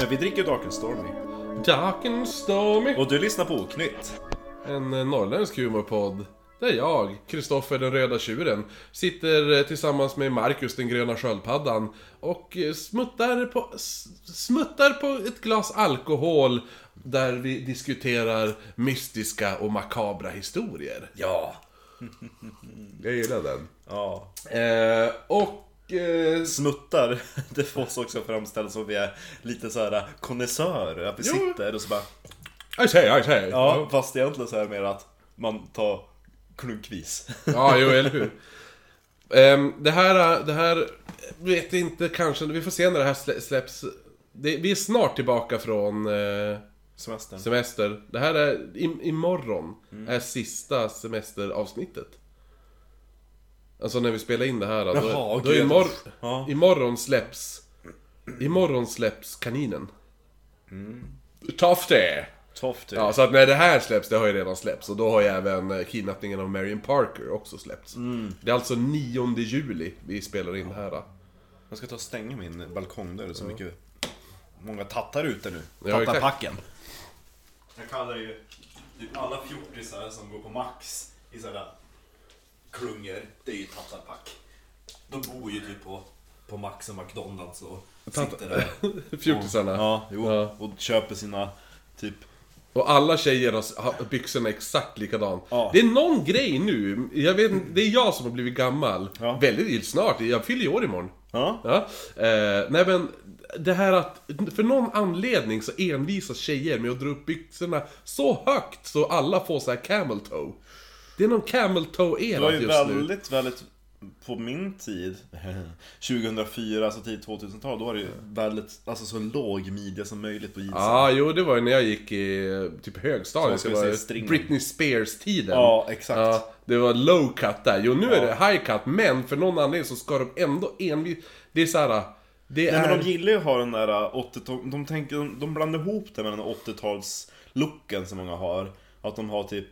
Men vi dricker Dark and Stormy. Dark and Stormy. Och du lyssnar på Oknytt. En eh, norrländsk humorpodd. Där jag, Kristoffer den röda tjuren, sitter eh, tillsammans med Marcus den gröna sköldpaddan och eh, smuttar på, s- smuttar på ett glas alkohol där vi diskuterar mystiska och makabra historier. Ja. Jag gillar den. Ja. Eh, och... Eh, Smuttar, det får oss också framställas som vi är lite så här konnässörer. Att vi Jo. sitter och så bara... I say, I say. Ja, fast egentligen så är det mer att man tar klunkvis. Ja, jo, eller hur. Ehm, det här, det här, vet jag inte kanske, vi får se när det här slä, släpps. Det, vi är snart tillbaka från eh, Semestern. semester. Det här är, im, imorgon är sista semesteravsnittet. Alltså när vi spelar in det här. Då, Jaha, då gud. imor, Ja. imorgon släpps, imorgon släpps kaninen. Mm. Det! Tofft Ja, så att när det här släpps, det har ju redan släppts. Och då har ju även eh, kidnappningen av Marion Parker också släppts. Mm. Det är alltså 9 juli vi spelar in det här. då. Jag ska ta och stänga min balkong där, det är så mycket... Många tattar ute nu. Ja. Tattarpacken. Jag kallar ju typ alla fjortisar som går på Max i sådana klungor, det är ju tattarpack. De bor ju typ på, på Max och McDonalds och sitter där. Fjortisarna. Ja, jo. Ja. Och köper sina typ... Och alla tjejer har, har byxorna exakt likadant. Ja. Det är någon grej nu, jag vet inte, det är jag som har blivit gammal. Ja. Väldigt snart, jag fyller ju år imorgon. Ja. Ja. Eh, nej men, det här att, för någon anledning så envisas tjejer med att dra upp byxorna så högt så alla får så här camel toe. Det är någon camel Det toe-era var ju just nu. väldigt, väldigt... På min tid, 2004, alltså tidigt 2000-tal, då var det ju väldigt, alltså så låg midja som möjligt på jeansen. Ja, jo det var ju när jag gick i typ högstadiet. Det var. Britney Spears-tiden. Ja, exakt. Ja, det var low cut där. Jo, nu är det high cut, men för någon anledning så ska de ändå envis... Det är såhär... Det Nej är... men de gillar ju att ha den där 80-tal, de, tänker, de blandar ihop det med den 80-tals-looken som många har. Att de har typ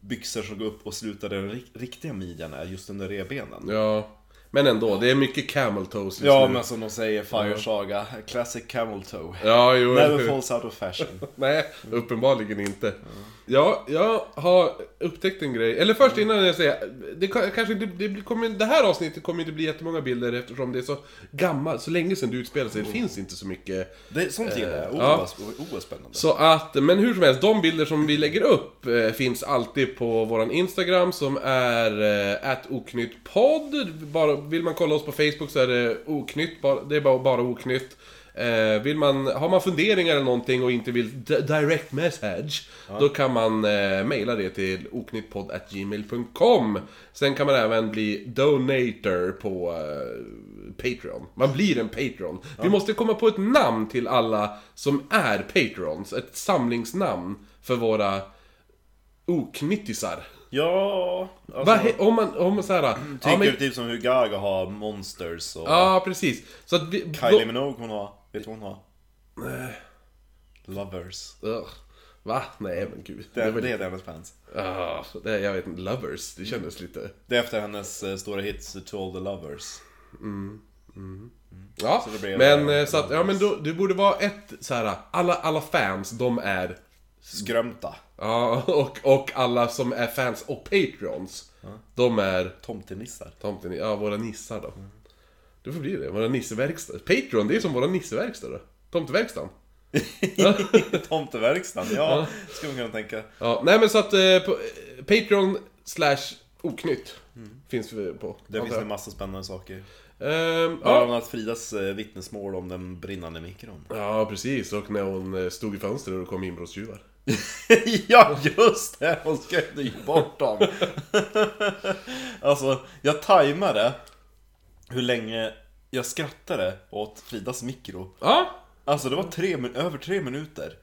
byxor som går upp och slutar där den rik- riktiga midjan är, just under revbenen. Ja. Men ändå, det är mycket camel toes just Ja nu. men som de säger, Fire Saga, classic camel toe. Ja, jo. Never falls out of fashion. Nej, uppenbarligen inte. Ja, jag har upptäckt en grej. Eller först innan jag säger, det, ka- kanske det, blir- kommer, det här avsnittet kommer inte bli jättemånga bilder eftersom det är så gammalt, så länge sedan det utspelade sig. Det finns inte så mycket. Det, sånt gillar jag, oh, ja. vad- oh, vad spännande. Så att, men hur som helst, de bilder som vi lägger upp eh, finns alltid på våran Instagram som är eh, oknyttpodd. Bara, vill man kolla oss på Facebook så är det oknytt, bara, det är bara, bara oknytt. Eh, vill man, har man funderingar eller någonting och inte vill direct message, då kan man eh, mejla det till oknyttpodd.gmail.com Sen kan man även bli donator på eh, Patreon. Man blir en Patreon. Vi måste komma på ett namn till alla som är Patrons. Ett samlingsnamn för våra oknyttisar. Ja, alltså, om man, om man såhär... Ja, Tycker men, typ som hur Gaga har Monsters och ja, precis. Så att vi... Kylie då- Minogue hon har, vet du vad hon har? Lovers. Ugh. Va? Nej men gud. Det, väl- det är hennes fans. Ah, det, jag vet inte, Lovers. Det kändes lite... Det är efter hennes eh, stora hits To All The Lovers. Ja, Så det blir men det- eh, så att, ja men då, det borde vara ett så här. alla, alla fans, de är... Skrömta. Ja, och, och alla som är fans och Patrons, de är... Tomtenissar. Tomten, ja våra nissar då. Det får bli det, våra nisseverkstad. Patreon, det är som våra nisseverkstad då. Tomteverkstan. Tomteverkstan, ja. Ska man kunna tänka. Ja, nej men så att eh, på, eh, Patreon slash oknytt finns vi på. Det finns en massa spännande saker. Ehm, Bland ja. annat Fridas eh, vittnesmål om den brinnande mikron. ja, precis. Och när hon eh, stod i fönstret och det kom inbrottstjuvar. ja, just det! Hon skrämde ju bort dem. alltså, jag tajmade hur länge jag skrattade åt Fridas mikro. Ja, Alltså det var tre, min- över tre minuter.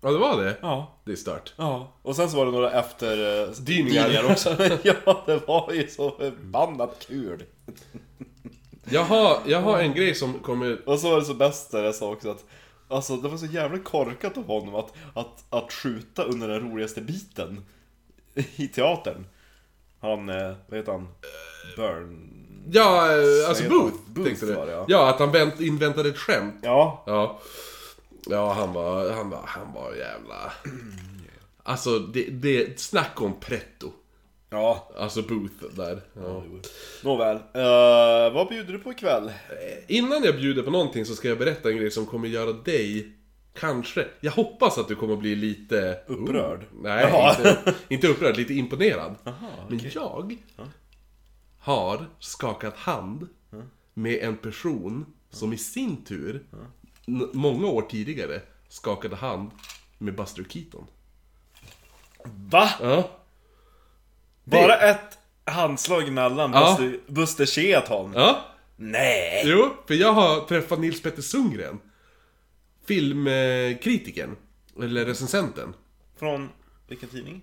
ja det var det. Ja. Det är stört. Ja. Och sen så var det några efter... eh, Dyningar också. ja, det var ju så förbannat kul. Jag har, jag har en grej som kommer... Och så var det så bäst där jag sa också att Alltså det var så jävla korkat av honom att, att, att skjuta under den roligaste biten I teatern Han, eh, vad heter han? Burn... Ja, eh, alltså Booth, Booth, tänkte du. ja. ja. att han vänt, inväntade ett skämt. Ja, Ja. Ja, han var, han var, han var jävla... Alltså, det, det, snack om pretto. Ja. Alltså Booth där. Ja. Nåväl. Uh, vad bjuder du på ikväll? Innan jag bjuder på någonting så ska jag berätta en grej som kommer göra dig, kanske, jag hoppas att du kommer bli lite... Upprörd? Oh, nej, inte, inte upprörd, lite imponerad. Men jag har skakat hand med en person som i sin tur, n- många år tidigare, skakade hand med Buster Keaton. Va? Ja. Bara ett handslag emellan Ja. Buster, Buster Keaton? Ja. Nej! Jo, för jag har träffat Nils Petter Sundgren. Filmkritiken. Eller recensenten. Från vilken tidning?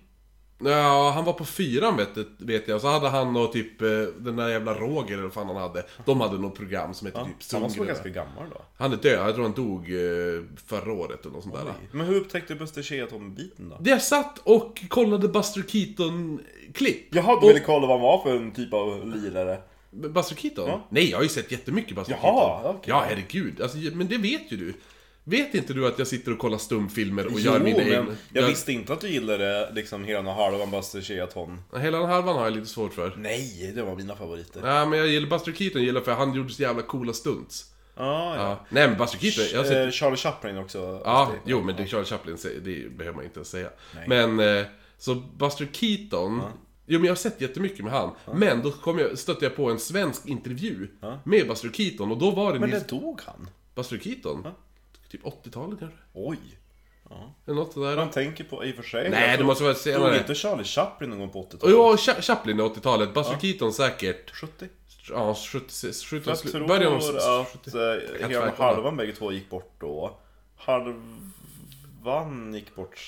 Ja, han var på fyran vet, vet jag. Så hade han och typ eh, den där jävla Roger eller vad fan han hade. De hade något program som hette typ Han måste vara Sundgren. ganska gammal då. Han är död, jag tror han dog eh, förra året eller något sånt där. Men hur upptäckte Buster Keaton-biten då? Jag satt och kollade Buster Keaton-klipp. Jaha, du ville kolla vad han var för en typ av lirare? Buster Keaton? Ja. Nej, jag har ju sett jättemycket Buster Jaha, Keaton. okej. Ja, herregud. Alltså, men det vet ju du. Vet inte du att jag sitter och kollar stumfilmer och Jo, gör mina men egna... jag visste inte att du gillade liksom och halvan Buster Keaton. Hela den halvan har jag lite svårt för. Nej, det var mina favoriter. Ja, men jag gillar Buster Keaton, gillar för han gjorde så jävla coola stunts. Ah, ja. Ja. Nej men Buster Keaton, jag sett... Eh, Charlie Chaplin också. Ja, det. jo men det Charlie Chaplin, det behöver man inte ens säga. Men, eh, så Buster Keaton, jo men jag har sett jättemycket med han. Men då kom jag, stötte jag på en svensk intervju med Buster Keaton och då var det Men Nils... det dog han? Buster Keaton? Typ 80-talet kanske? Oj. Eller något sådär. Man tänker på, i och för sig. Nej, det måste vara Dog senare. inte Charlie Chaplin någon gång på 80-talet? Och ja, Cha- Chaplin är 80-talet, Buster Keaton säkert... 70? Ja, 70, 70 Jag tror början av att 70. eh, kan hela halvan bägge två gick bort då. Halvan gick bort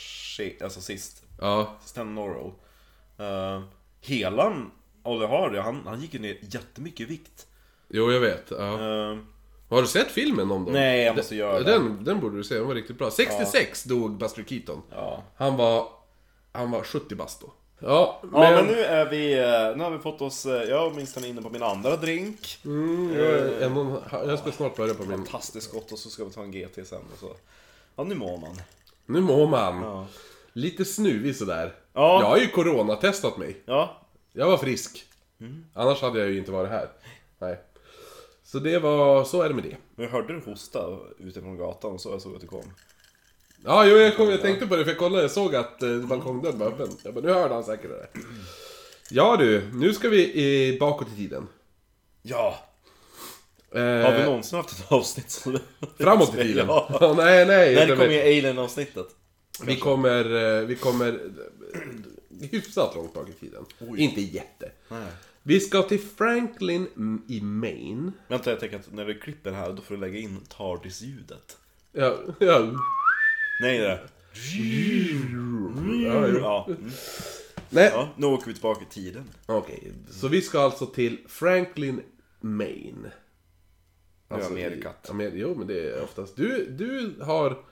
alltså sist. Ja, Stan Norrow. Uh, helan, Olle Hardy, han, han gick ju ner jättemycket i vikt. jo jag vet. Ja. Eh, Har du sett filmen om dem? Nej, jag måste göra det. den, Den borde du se, den var riktigt bra. 66 dog Buster Keaton. ja. Han var... Han var 70 bast då. Ja, men... ja, men nu är vi, eh, nu har vi fått oss, eh, jag är åtminstone inne på min andra drink. Mm, jag, är en jag ska snart börja på min... Fantastiskt gott och så ska vi ta en GT sen och så. Ja, nu mår man. Nu mår man. Ja. Lite snuvig sådär. Ja. Jag har ju coronatestat mig. Ja, Jag var frisk. Annars hade jag ju inte varit här. Nej. Så det var... Så är det med det. men jag hörde du hosta utifrån gatan och så jag såg att du kom. Ja, jo, jag, kom, jag tänkte på det för jag kollade, jag såg att eh, balkongdörren var öppen. Jag bara, nu hörde han säkert det. Ja du, nu ska vi eh, bakåt i tiden. Ja! Eh, Har vi någonsin haft ett avsnitt som... Framåt i tiden? Ja. nej, nej. När utan kommer vi, ju Alien-avsnittet? vi kommer, eh, vi kommer eh, hyfsat långt bak i tiden. Inte jätte. Nej. Vi ska till Franklin i Maine. Vänta, jag tänker att när du klipper här, då får du lägga in TARDIS-ljudet. Ja, ja. Nej, det är ja. Ja. Mm. Nej, ja, nu åker vi tillbaka i tiden. okej. Så vi ska alltså till Franklin, Maine. Det är Amerikat. i- Amer- jo, men det är oftast... Du, du har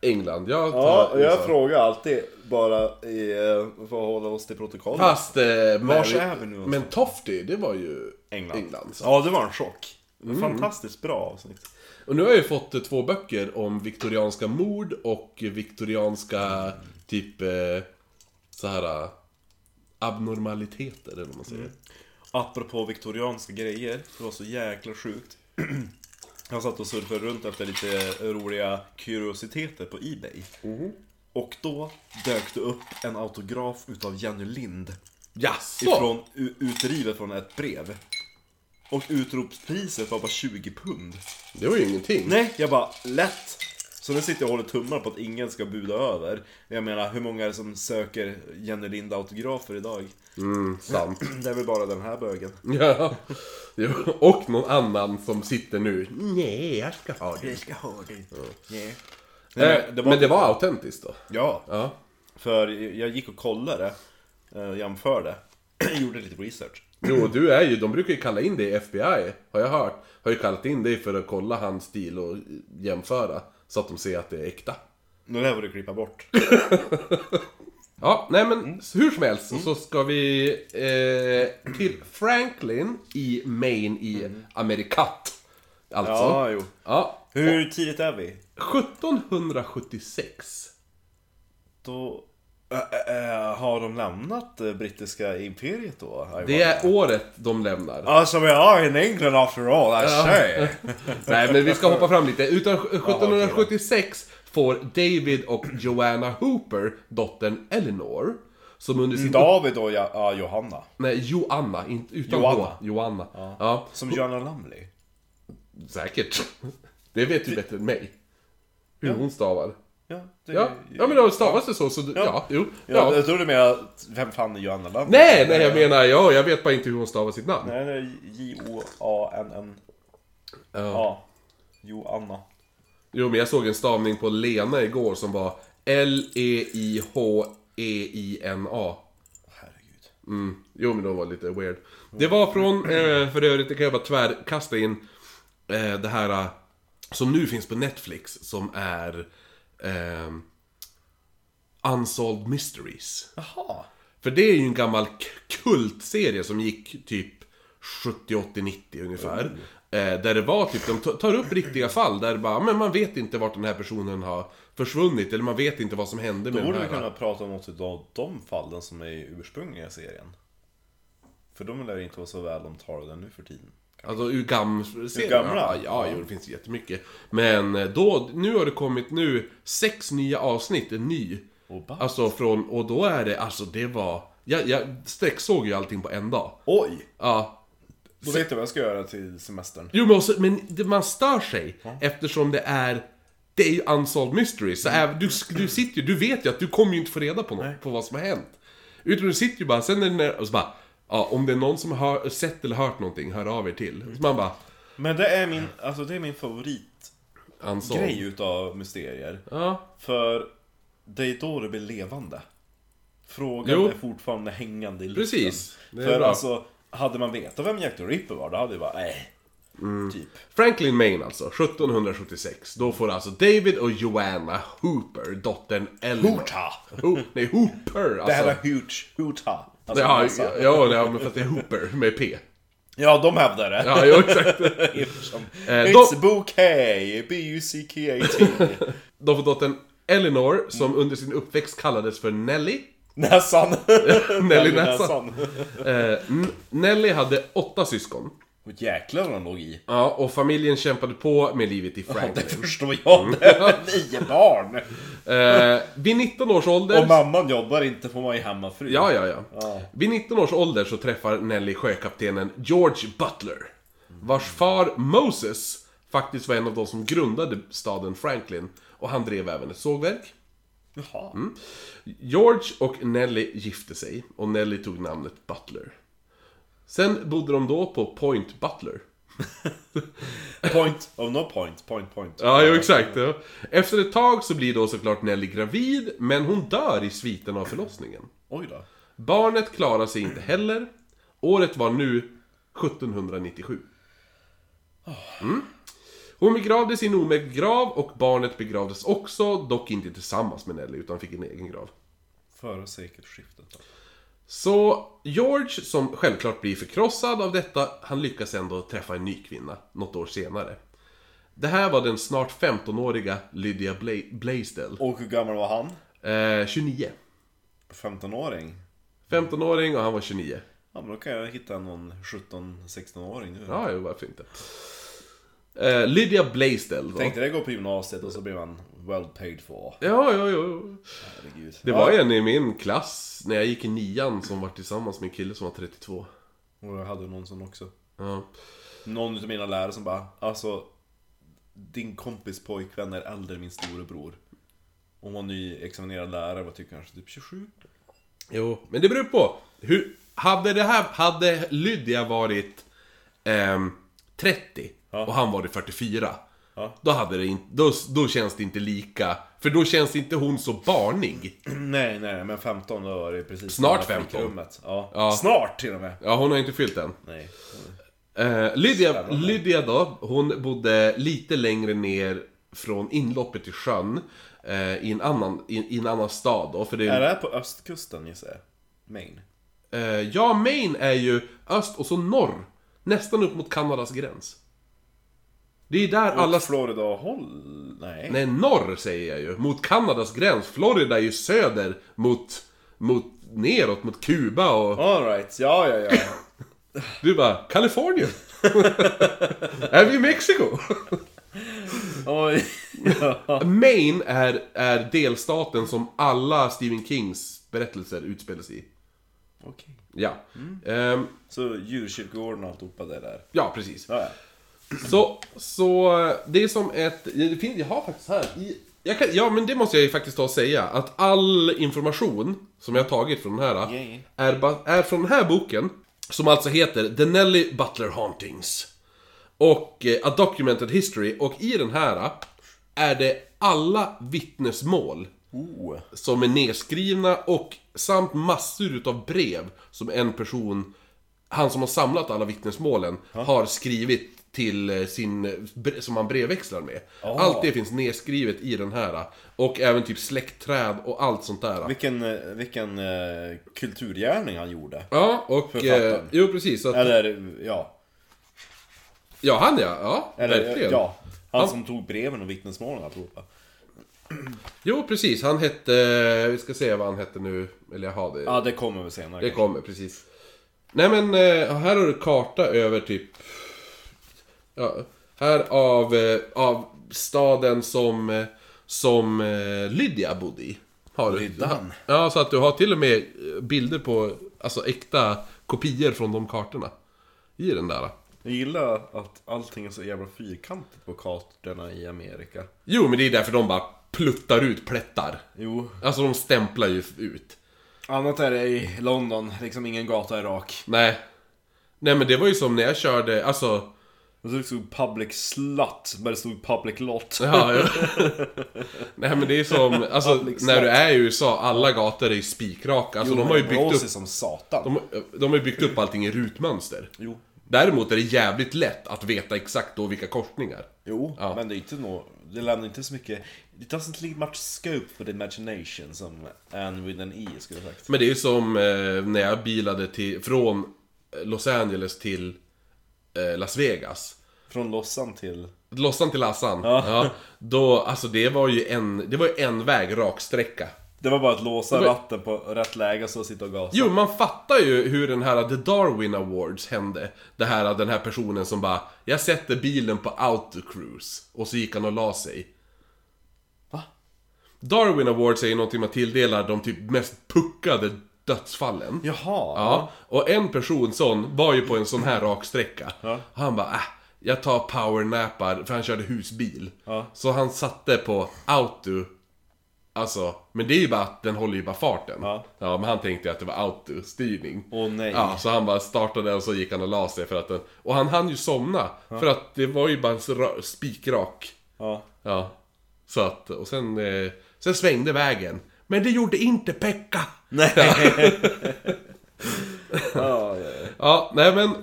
England, jag tar Ja, och jag USA. frågar alltid bara i, eh, för att hålla oss till protokollet. Fast... Eh, Mary- är vi nu Men Tofty, det var ju England. England så. Ja, det var en chock. Fantastiskt bra avsnitt. Och nu har jag ju fått eh, två böcker om viktorianska mord och viktorianska typ eh, så här eh, abnormaliteter eller vad man säger. Apropå viktorianska grejer, det var så jäkla sjukt. Jag satt och surfade runt efter lite roliga kuriositeter på Ebay. Och då dök det upp en autograf utav Jenny Lind. Jaså? Ifrån, utrivet från ett brev. Och utropspriset var bara 20 pund. Det var ju ingenting. Nej, jag bara lätt. Så nu sitter jag och håller tummar på att ingen ska buda över. Jag menar, hur många är det som söker Jenny Lind autografer idag? Mm, sant. Det är väl bara den här bögen. ja. Jo, Och någon annan som sitter nu. Nej, jag ska ha det. ska ha det. Yeah. Nej, men, det var autentiskt då? Ja, Ja. för jag gick och kollade, eh, jämförde, gjorde lite research. Jo, du är ju, de brukar ju kalla in dig i FBI, har jag hört. Har ju kallat in dig för att kolla hans stil och jämföra. Så att de ser att det är äkta. Nu där får du klippa bort. Ja, nej men hur som helst så ska vi eh, till Franklin i Maine i Amerikat. Alltså. Ja, jo. Ja. Hur tidigt är vi? 1776. Då... Äh, äh, har de lämnat det brittiska imperiet då? Det är året de lämnar. Alltså we are in England after all, I say. Nej, men vi ska hoppa fram lite. Utan 1776 får David och Joanna Hooper dottern Eleanor. Som under sin... David och ja, ja, Johanna. Nej, Joanna. Inte, utan Joanna. H. Joanna. Ja. Som Joanna Lumley. säkert. Det vet du bättre än mig. Hur hon stavar. Ja, det, Ja, ja men då stavas det så, så ja, ja jo. Ja, Ja. Jag trodde mer att, vem fan är Joanna Lumley? Nej, nej jag menar, ja, jag vet bara inte hur hon stavar sitt namn. Nej, det är J-O-A-N-N. Ja. Ja. Joanna. Jo, men jag såg en stavning på Lena igår som var L-E-I-H-E-I-N-A. Herregud. Mm. Jo, men de var lite weird. Det var från, eh, för övrigt, det kan jag bara tvärkasta in, eh, det här eh, som nu finns på Netflix, som är eh, Unsolved Mysteries. Jaha. För det är ju en gammal kultserie som gick typ 70, 80, 90 ungefär. Eh, där det var typ, de tar upp riktiga fall där bara, men man vet inte vart den här personen har försvunnit, eller man vet inte vad som hände Då med den borde här. vi kunna prata om något av de fallen som är i ursprungliga serien. För de lär inte vara så väl omtalade nu för tiden. Alltså ur gamla Ur gamla? Ja, ja, det finns jättemycket. Men eh, då, nu har det kommit nu sex nya avsnitt, en ny. Bara, Alltså från, och då är det, alltså det var... Jag, jag sträcksåg ju allting på en dag. Oj! Ja. Då vet jag vad jag ska göra till semestern. Jo men, också, men det, man stör sig eftersom det är... Det är ju Unsolved Mysteries. Så även, du, du sitter ju, du vet ju att du kommer ju inte få reda på något, på vad som har hänt. Utan du sitter ju bara, sen är det när, och så bara... Ja, om det är någon som har sett eller hört någonting, hör av er till. Så man bara... Men det är min, alltså det är min favoritgrej Unsolved. utav mysterier. Ja. För det är då det blir levande. Frågan Jo. är fortfarande hängande i luften. Precis. Det är För bra. alltså, hade man vetat vem Jack the Ripper var, då hade det bara, nej. Mm. Typ. Franklin Maine alltså, 1776. Då får alltså David och Joanna Hooper, dottern Eleanor. Hoota! Ho- nej, Hooper alltså. Det här var Hooch, Hoota. Alltså, ja, massa. ja, ja, men för att det är Hooper med P. ja, de hävdar det. Ja, jo, exakt. Eh, It's de- bouquet, B-U-C-K-A-T. De får dottern Eleanor, som under sin uppväxt kallades för Nelly. Näsan. Nelly Näsan. Eh, N- Nelly hade åtta syskon. Och jäklar vad de låg i. Ja, och familjen kämpade på med livet i Det Franklin. förstår jag. Det är nio barn. Eh, vid 19 års ålder... Om mamman jobbar inte får man ju hemmafru. Ja, ja, ja. Ja. Vid 19 års ålder så träffar Nelly sjökaptenen George Butler. Vars far Moses faktiskt var en av de som grundade staden Franklin. Och han drev även ett sågverk. Jaha. Mm. George och Nelly gifte sig och Nelly tog namnet Butler. Sen bodde de då på Point Butler. Point of no point, point, point. Ja, jo, exakt. Ja. Efter ett tag så blir då såklart Nelly gravid, men hon dör i sviten av förlossningen. Oj då. Barnet klarar sig inte heller. Året var nu 1797. Mm. Hon begravdes i en omärkt grav och barnet begravdes också, dock inte tillsammans med Nelly utan fick en egen grav. Före sekelskiftet då. Så George, som självklart blir förkrossad av detta, han lyckas ändå träffa en ny kvinna, något år senare. Det här var den snart 15-åriga Lydia Bla- Blaisdell. Och hur gammal var han? Eh, 29. 15-åring? 15-åring och han var 29. Ja men då kan jag hitta någon 17-16-åring nu. Ja, jo, varför inte. Eh, Lydia Blaisdell då. Tänkte det gå på gymnasiet och så blev man well paid for. Ja, ja, ja. Herregud. Det var en i min klass när jag gick i nian som var tillsammans med en kille som var 32. Och jag hade någon sån också. Ja. Någon utav mina lärare som bara, alltså Din kompis pojkvän är äldre än min storebror. Hon var nyexaminerad lärare, var typ kanske typ 27? Jo, men det beror på. Hur, hade det här, hade Lydia varit ehm, 30 Ja. och han varit 44. Ja. Då, hade det inte, då, då känns det inte lika, för då känns inte hon så barnig. Nej, nej, men 15 då var det precis Snart när jag 15. fick rummet. Ja. Ja. Snart till och med! Ja, hon har inte fyllt än. Nej. Eh, Lydia. Lydia då, hon bodde lite längre ner från inloppet till sjön. Eh, i, en annan, i, I en annan stad då, för det Är det här på östkusten gissar jag? Maine? Eh, ja, Maine är ju öst och så norr. Nästan upp mot Kanadas gräns. Det är där alla... Alla Florida håll? Nej. Nej, norr säger jag ju. Mot Kanadas gräns. Florida är ju söder mot... Mot... Neråt mot Kuba och... Alright, ja ja ja. Du bara, Kalifornien? är vi i Mexiko? Oj. ja. Maine är, är delstaten som alla Stephen Kings berättelser utspelar sig i. Okej. Ja. Ehm, Så djurkyrkogården och alltihopa det där. ja, precis. Ja, ja. Så, så det är som ett... Det finns, jag har faktiskt här i... Jag kan, ja, men det måste jag ju faktiskt ta och säga. Att all information som jag har tagit från den här är, är från den här boken. Som alltså heter The Nelly Butler Hauntings. Och eh, A Documented History. Och i den här är det alla vittnesmål Oh. som är nedskrivna och samt massor utav brev som en person, han som har samlat alla vittnesmålen, har skrivit till eh, sin, som han brevväxlar med. Ah. Allt det finns nedskrivet i den här. Och även typ släktträd och allt sånt där. Vilken, eh, vilken eh, kulturgärning han gjorde. Ja, och... Eh, jo, precis. Att, Eller, ja. ja, han ja. Ja, Eller, verkligen. ja. Han Han- som tog breven och vittnesmålen alltihopa. Jo, precis. Han hette... Vi ska se vad han hette nu. Eller jag har det. Ja, det kommer vi senare. Det kommer, precis. Nej men, här har du karta över typ... Ja, här av, eh, av staden som, eh, som eh, Lydia bodde i. Har du. Lyddan. Ja, så att du har till och med bilder på, alltså äkta kopior från de kartorna. I den där. Jag gillar att allting är så jävla fyrkantigt på kartorna i Amerika. Jo, men det är därför de bara pluttar ut plättar. Jo. Alltså de stämplar ju ut. Annat är det i London, liksom ingen gata är rak. Nej. Nej men det var ju som när jag körde, alltså... Och så stod public slut, men det stod public lot. Ja, ja. Nej men det är som, alltså Public när du är i USA, alla gator är ju spikraka. Alltså Jo, de har ju byggt upp, som satan. de, de har ju byggt upp allting i rutmönster. Jo. Däremot är det jävligt lätt att veta exakt då vilka korsningar. Jo, Ja. men det är inte nå det lämnar inte så mycket... It doesn't leave much scope for the imagination, som Anne with an E skulle ha sagt. Men det är ju som eh, när jag bilade till, från Los Angeles till eh, Las Vegas. Från Lossan till... Lossan till Lassan. Ja. Då, alltså det var ju en, det var ju en väg, rak sträcka. Det var bara att låsa var- ratten på rätt läge och så sitta och gasa. Jo, man fattar ju hur den här The Darwin Awards hände. Det här, den här personen som bara Jag sätter bilen på autocruise. Och så gick han och la sig. Va? Darwin Awards är ju någonting man tilldelar de typ mest puckade dödsfallen. Jaha. Ja, och en person sån var ju på en sån här raksträcka. Ja. Han bara äh, jag tar powernappar, för han körde husbil. Ja. Så han satte på auto. Alltså, men det är ju bara att den håller ju bara farten. Ja. men han tänkte att det var autostyrning. Åh nej. Ja, så han bara startade och så gick han och la sig för att den... Och han hann ju somna. För att det var ju bara en spikrak. Ja. Ja. Så att, och sen, eh, sen svängde vägen. Men det gjorde inte Pekka! Nej. ja, ja, ja. Ja, nej men...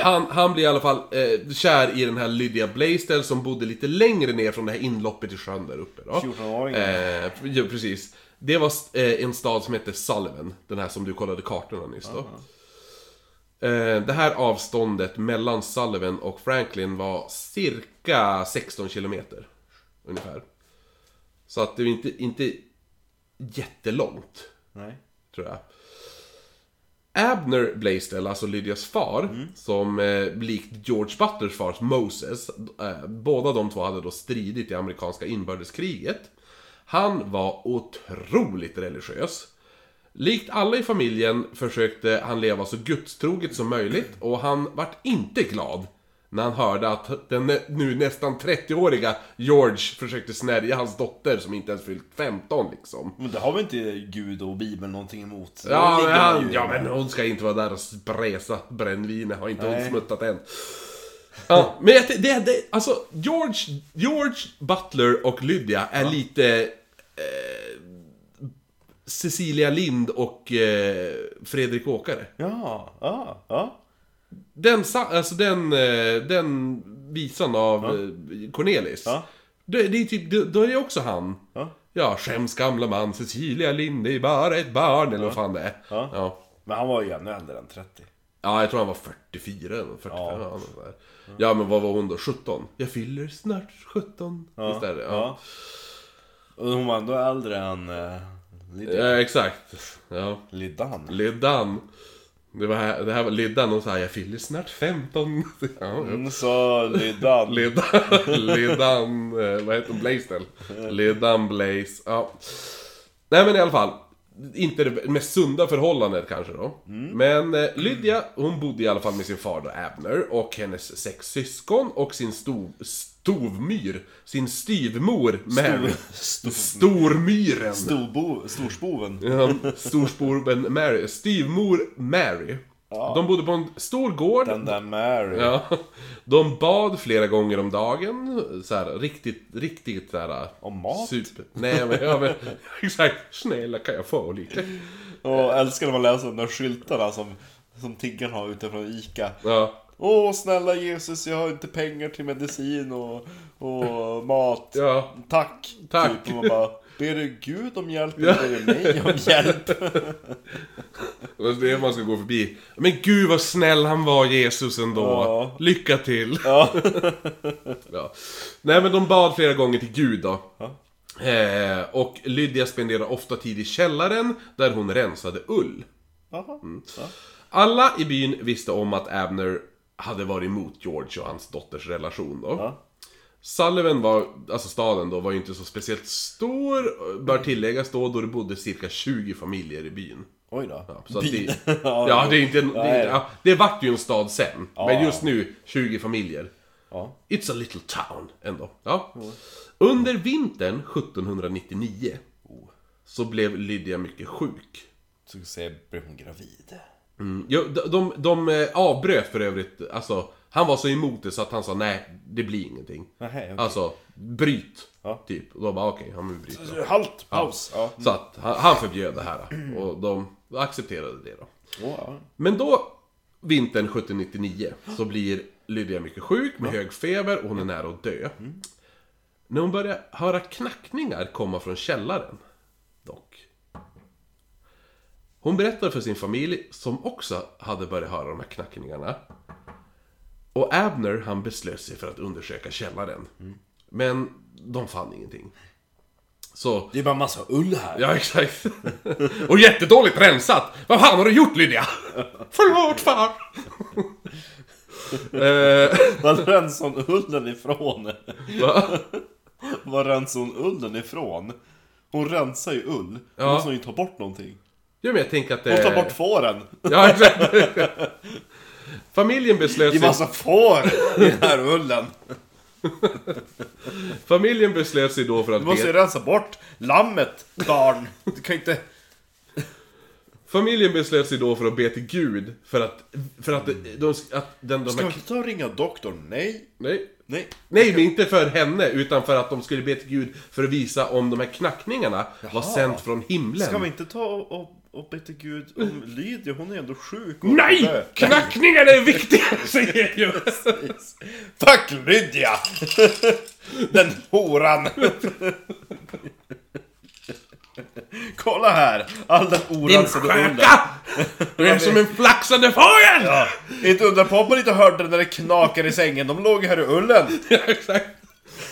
Han, han blir i alla fall eh, kär i den här Lydia Blaisdell som bodde lite längre ner från det här inloppet i sjön där uppe då. 14-åringen. Eh, ja, precis. Det var eh, en stad som hette Sullivan, den här som du kollade kartorna nyss då. Eh, det här avståndet mellan Sullivan och Franklin var cirka 16 kilometer. Ungefär. Så att det är inte, inte jättelångt Nej. tror jag. Abner Blaisdell, alltså Lydias far, som eh, likt George Butlers far Moses, eh, båda de två hade då stridit i amerikanska inbördeskriget. Han var otroligt religiös. Likt alla i familjen försökte han leva så gudstroget som möjligt och han vart inte glad när han hörde att den nu nästan 30-åriga George försökte snärja hans dotter som inte ens fyllt 15 liksom. Men det har väl inte Gud och Bibeln någonting emot? Ja, men, han, ja men hon ska inte vara där och spresa brännvinet, har inte hon Nej. smuttat än. Ja, men jag, det, det, alltså George, George Butler och Lydia är lite eh, Cecilia Lind och eh, Fredrik Åkare. Ja, ja, ja. Den, alltså den, eh, den visan av eh, Cornelis. Ja. Det, det är typ, det, då är det också han. Ja. Ja, skäms gamla man, Cecilia Lind är bara ett barn, eller vad fan det är. Ja. ja. Men han var ju ännu äldre än 30. Ja, jag tror han var 44 eller 45. Ja. ja, men vad var hon då? 17? Jag fyller snart 17 istället. Ja. Ja. Och hon var ändå äldre än uh, Lydia. ja, exakt. Ja. Lidan. Liddan. Det, var här, det här var Liddan, och sa jag fyller snart 15. Ja, ja. Mm, så Lidan. Liddan, Liddan, eh, vad heter hon? Blaze väl? Liddan Blaze, ja. Nej men i alla fall. Inte det mest sunda förhållandet kanske då. Men eh, Lydia, hon bodde i alla fall med sin far då, Abner, och hennes sex syskon och sin stov, stovmyr, sin styvmor Mary. Stor- Stormyren. Storbo, storspoven. Ja, Storsporben Mary. Styvmor Mary. De bodde på en stor gård. Den där Mary. Ja, de bad flera gånger om dagen, så här, riktigt, riktigt så här, Om mat? Super. Nej men, ja, men exakt, snälla kan jag få lite? Och älskar när man läser de där skyltarna som, som tiggarna har utifrån Ica. Ja, Åh snälla Jesus, jag har inte pengar till medicin och, och mat. ja, Tack. Tack. Typ, och man bara, ber du Gud om hjälp eller ber du mig om hjälp? det är man ska gå förbi. Men gud vad snäll han var Jesus ändå. Ja. Lycka till! Ja. Ja. Nej men de bad flera gånger till Gud då. Eh, och Lydia spenderade ofta tid i källaren där hon rensade ull. Ja. Alla i byn visste om att Abner hade varit emot George och hans dotters relation då. Ja. Sullivan var, alltså staden då, var ju inte så speciellt stor, bör tilläggas då, då det bodde cirka 20 familjer i byn. Oj då. Ja, så att det, ja, det är inte en, det, är, ja, det vart ju en stad sen, men Ja. just nu 20 familjer. Ja. It's a little town ändå. Ja. Under vintern 1799 så blev Lydia mycket sjuk. Så ska säga, blev hon gravid? Mm. Jo, de, de, de eh, avbröt för övrigt, alltså han var så emot det så att han sa nej, det blir ingenting. Nähä, okej. Alltså, bryt. Ja. Typ. Och de bara okej, han vill bryta. Halt, paus. Ja. Så att han, han förbjöd det här. Och de accepterade det då. Ja. Men då, vintern 1799, så blir Lydia mycket sjuk med hög feber och hon är nära att dö. När hon börjar höra knackningar komma från källaren, dock. Hon berättar för sin familj, som också hade börjat höra de här knackningarna. Och Abner, han beslöt sig för att undersöka källaren. Men de fann ingenting. Så Det är bara massa ull här. Ja, exakt. Och jättedåligt rensat! Vad fan har du gjort Lydia? Förlåt far! eh, Var rensade hon ullen ifrån? va? Var rensade hon ullen ifrån? Hon rensar ju ull. Då Ja. måste hon ju ta bort någonting. Ja, men jag tänker att det... Hon tar bort fåren. Ja, exakt. Familjen beslöt Det är sig... massa får i den här ullen. Familjen beslöt sig då för att Du måste ju rensa bort lammet, barn. Du kan inte... Familjen beslöt sig då för att be till Gud för att... För att, de, att den, de Ska vi här... inte ta och ringa doktorn? Nej. Nej. Nej. Nej, men inte för henne, utan för att de skulle be till Gud för att visa om de här knackningarna var Jaha. sänt från himlen. Ska vi inte ta och, och, och be till Gud om Lydia? Hon är ändå sjuk. och Nej! Knackningarna är viktiga, säger jag ju! Fuck Lydia! Den horan! Kolla här! All den Din orensade ullen. sköka! Du är som en flaxande fågel! Ja, inte undra på att man inte hörde det när det knakade i sängen. De låg här i ullen. Ja, exakt.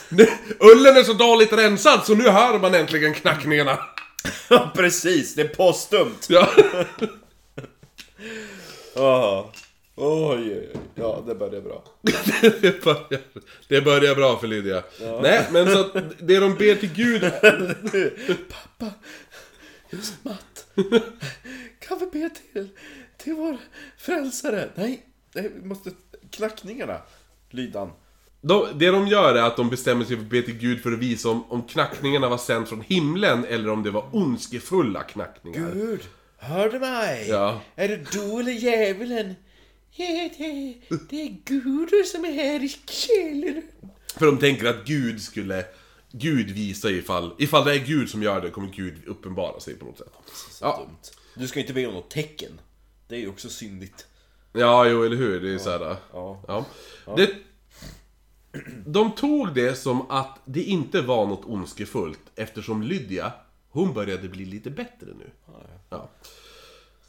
Nu, ullen är så dåligt rensad så nu hör man äntligen knackningarna. Ja, precis. Det är postumt. Ja. Oj, oj, oj. Ja, det börjar bra. Det, börjar, det börjar bra för Lydia. Nej, men så att det de ber till Gud... Pappa, just Matt. Kan vi be till, till vår frälsare? Nej, nej, vi måste... Knackningarna. Lydan. De, det de gör är att de bestämmer sig för att be till Gud för att visa om, om knackningarna var sänt från himlen eller om det var ondskefulla knackningar. Gud, hör du mig? Ja. Är det du eller djävulen? Ja, det, det är Gud som är här i källaren. För de tänker att Gud skulle... Gud visar ifall... Ifall det är Gud som gör det kommer Gud uppenbara sig på något sätt. Ja, Dumt. Du ska inte be om något tecken. Det är ju också syndigt. ja jo eller hur. Det är såhär... Ja. Ja. Det, de tog det som att det inte var något ondskefullt eftersom Lydia, hon började bli lite bättre nu. Ja.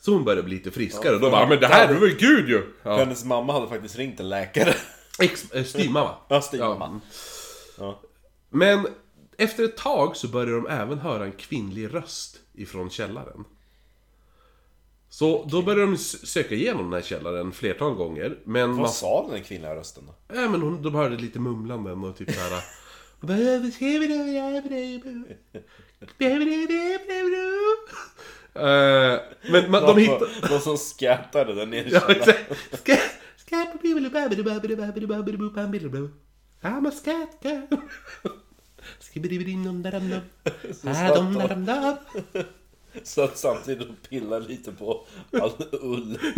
Så hon började bli lite friskare. och då bara, men det här, det var ju gud ju! Ja. Hennes mamma hade faktiskt ringt en läkare. Ex, äh, styvmamma. Ja, styvmamma. Ja. Men efter ett tag så började de även höra en kvinnlig röst ifrån källaren. Så då började de söka igenom den här källaren flertal gånger. Men man Vad sa den där kvinnliga rösten då? Ja men hon, de hörde lite mumlanden och typ såhär... Eh, men man, de hittade... Någon som skrattade där nere i källaren. I'm a scat girl. Så att samtidigt och pillar lite på all ull.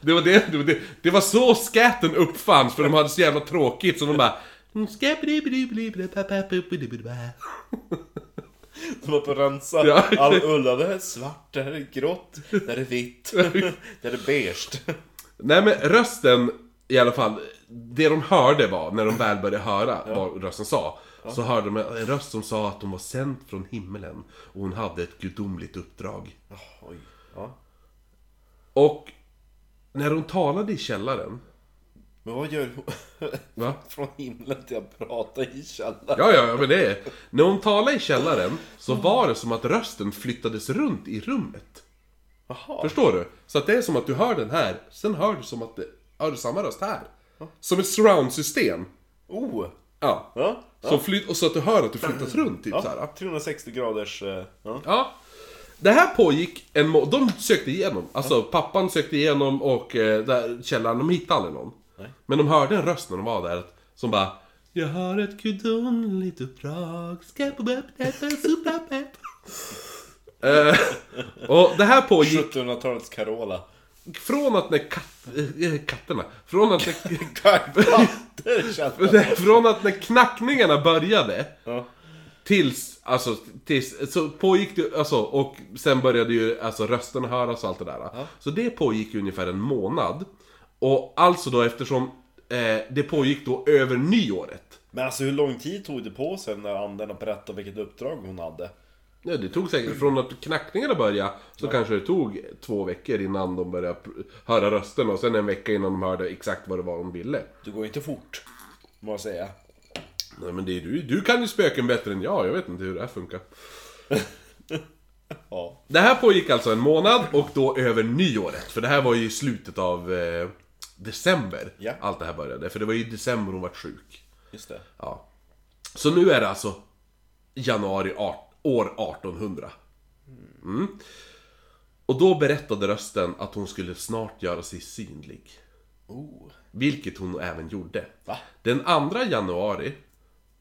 Det, var det, det, var det, det var så skatten uppfanns, för de hade så jävla tråkigt så de bara... De var på att rensa Ja. all ull. Det här är svart, det här är grått, det här är vitt, det här är beige. Nej men rösten, i alla fall, det de hörde var, när de väl började höra vad rösten sa, så hörde de en röst som sa att hon var sänd från himmelen och hon hade ett gudomligt uppdrag. Oj. Ja. Och när hon talade i källaren, Men vad gör hon? va? Från himlen till att prata i källaren. Ja, ja, ja, men det är... När hon talade i källaren så var det som att rösten flyttades runt i rummet. Jaha. Förstår du? Så att det är som att du hör den här, sen hör du som att det, hör du samma röst här. Som ett surround-system. Oh! Ja. Ja. Så flytt, och så att du hör att du flyttas runt, typ ja. såhär. 360 graders... eh, Ja. Ja. Det här pågick en må- De sökte igenom. Alltså pappan sökte igenom och eh, där källaren, de hittade aldrig någon. Nej. Men de hörde en röst när de var där som bara Jag har ett gudomligt uppdrag Eh, Och det här pågick 1700-talets Carola. Från att när katt, äh, katterna, från att när, Katter från att när knackningarna började Ja. Tills, alltså, tills, så pågick det, alltså, och sen började ju alltså rösten höras och allt det där. Så det pågick ju ungefär en månad. Och alltså då eftersom eh, det pågick då över nyåret. Men alltså hur lång tid tog det på sig när anden berättade vilket uppdrag hon hade? Ja, det tog säkert, från att knackningarna började, så kanske det tog två veckor innan de började höra rösten och sen en vecka innan de hörde exakt vad det var de ville. Det går inte fort, må jag säga. Nej men det är du, du kan ju spöken bättre än jag, jag vet inte hur det här funkar. Ja. Det här pågick alltså en månad och då över nyåret. För det här var ju slutet av eh, december. Ja. Allt det här började. För det var ju i december hon var sjuk. Just det. Ja. Så nu är det alltså januari art, år 1800. Mm. Och då berättade rösten att hon skulle snart göra sig synlig. Oh. Vilket hon även gjorde. Va? Den 2 januari,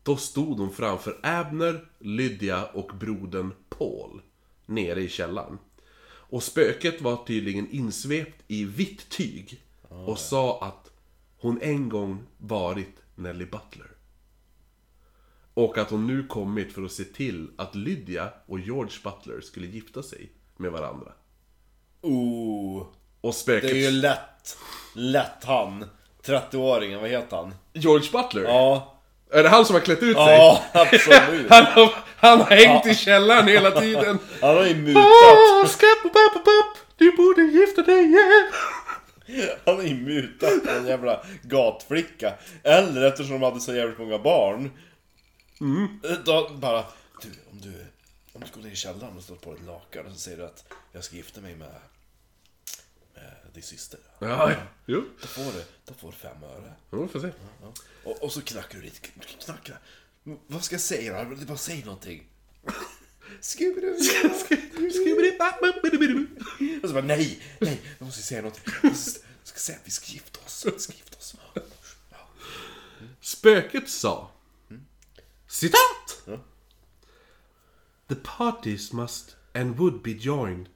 då stod hon framför Abner, Lydia och brodern Paul. Nere i källaren. Och spöket var tydligen insvept i vitt tyg. Och sa att hon en gång varit Nelly Butler. Och att hon nu kommit för att se till att Lydia och George Butler skulle gifta sig med varandra. Oh. Och spöket... Det är ju lätt. Lätt han. 30-åringen, vad heter han? George Butler? Ja. Är det han som har klätt ut sig? Ja, absolut. Han har, han har hängt i källaren hela tiden. Han har ju mutat. Åh, skapp-a-papp-a-papp, du borde gifta dig igen. Han har ju mutat en jävla gatflicka. Eller eftersom de hade så jävligt många barn. Då bara, du om du, om du går ner i källaren och står på ett lakan och så säger du att jag ska gifta mig med, med din syster. Ja, jo. Då får du, då får du fem öre. Ja, vi får se. Och, och så knackar du dit, knackar. Vad ska jag säga då? Bara säg någonting. Och så bara nej, nej, jag måste säga någonting. Jag ska, jag ska säga att vi ska gifta oss. Vi ska gifta oss. Ja. Spöket sa Citat! The parties must and would be joined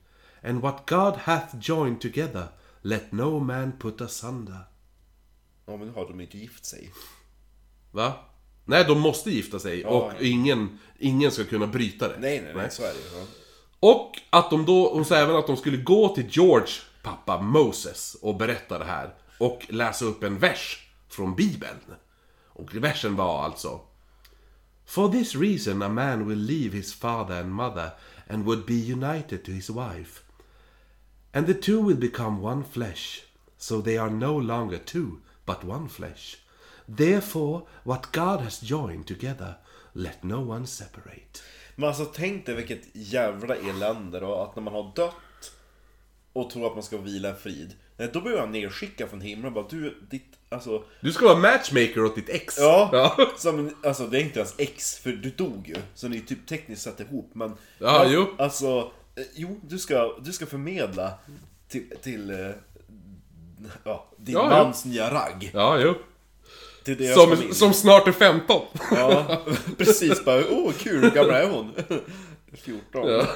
And what God hath joined together Let no man put asunder Ja, men nu har de inte gift sig. Va? Nej, de måste gifta sig Ja, och ja. ingen, ingen ska kunna bryta det. Nej, nej, nej, så är det ju. Ja. Och att de då, hon sa även att de skulle gå till George pappa Moses och berätta det här. Och läsa upp en vers från Bibeln. Och versen var alltså For this reason a man will leave his father and mother and would be united to his wife. And the two will become one flesh. So they are no longer two, but one flesh. Therefore, what God has joined together, let no one separate. Men alltså tänk dig vilket jävla elände då, att när man har dött och tror att man ska vila i frid. Nej, då blir han nedskickad från himlen och bara du, ditt, alltså... Du ska vara matchmaker åt ditt ex. Ja, ja. Som, alltså det är inte ens ex, för du dog ju. Så ni typ tekniskt sett ihop, men... Ja, jo. Alltså, eh, jo, du ska, du ska förmedla till, till eh, ja, din Ja, mans nya ragg. Ja, jo. Till deras Som, som snart är 15. Ja, precis. Bara, åh kul, hur gammal är hon? 14. Ja.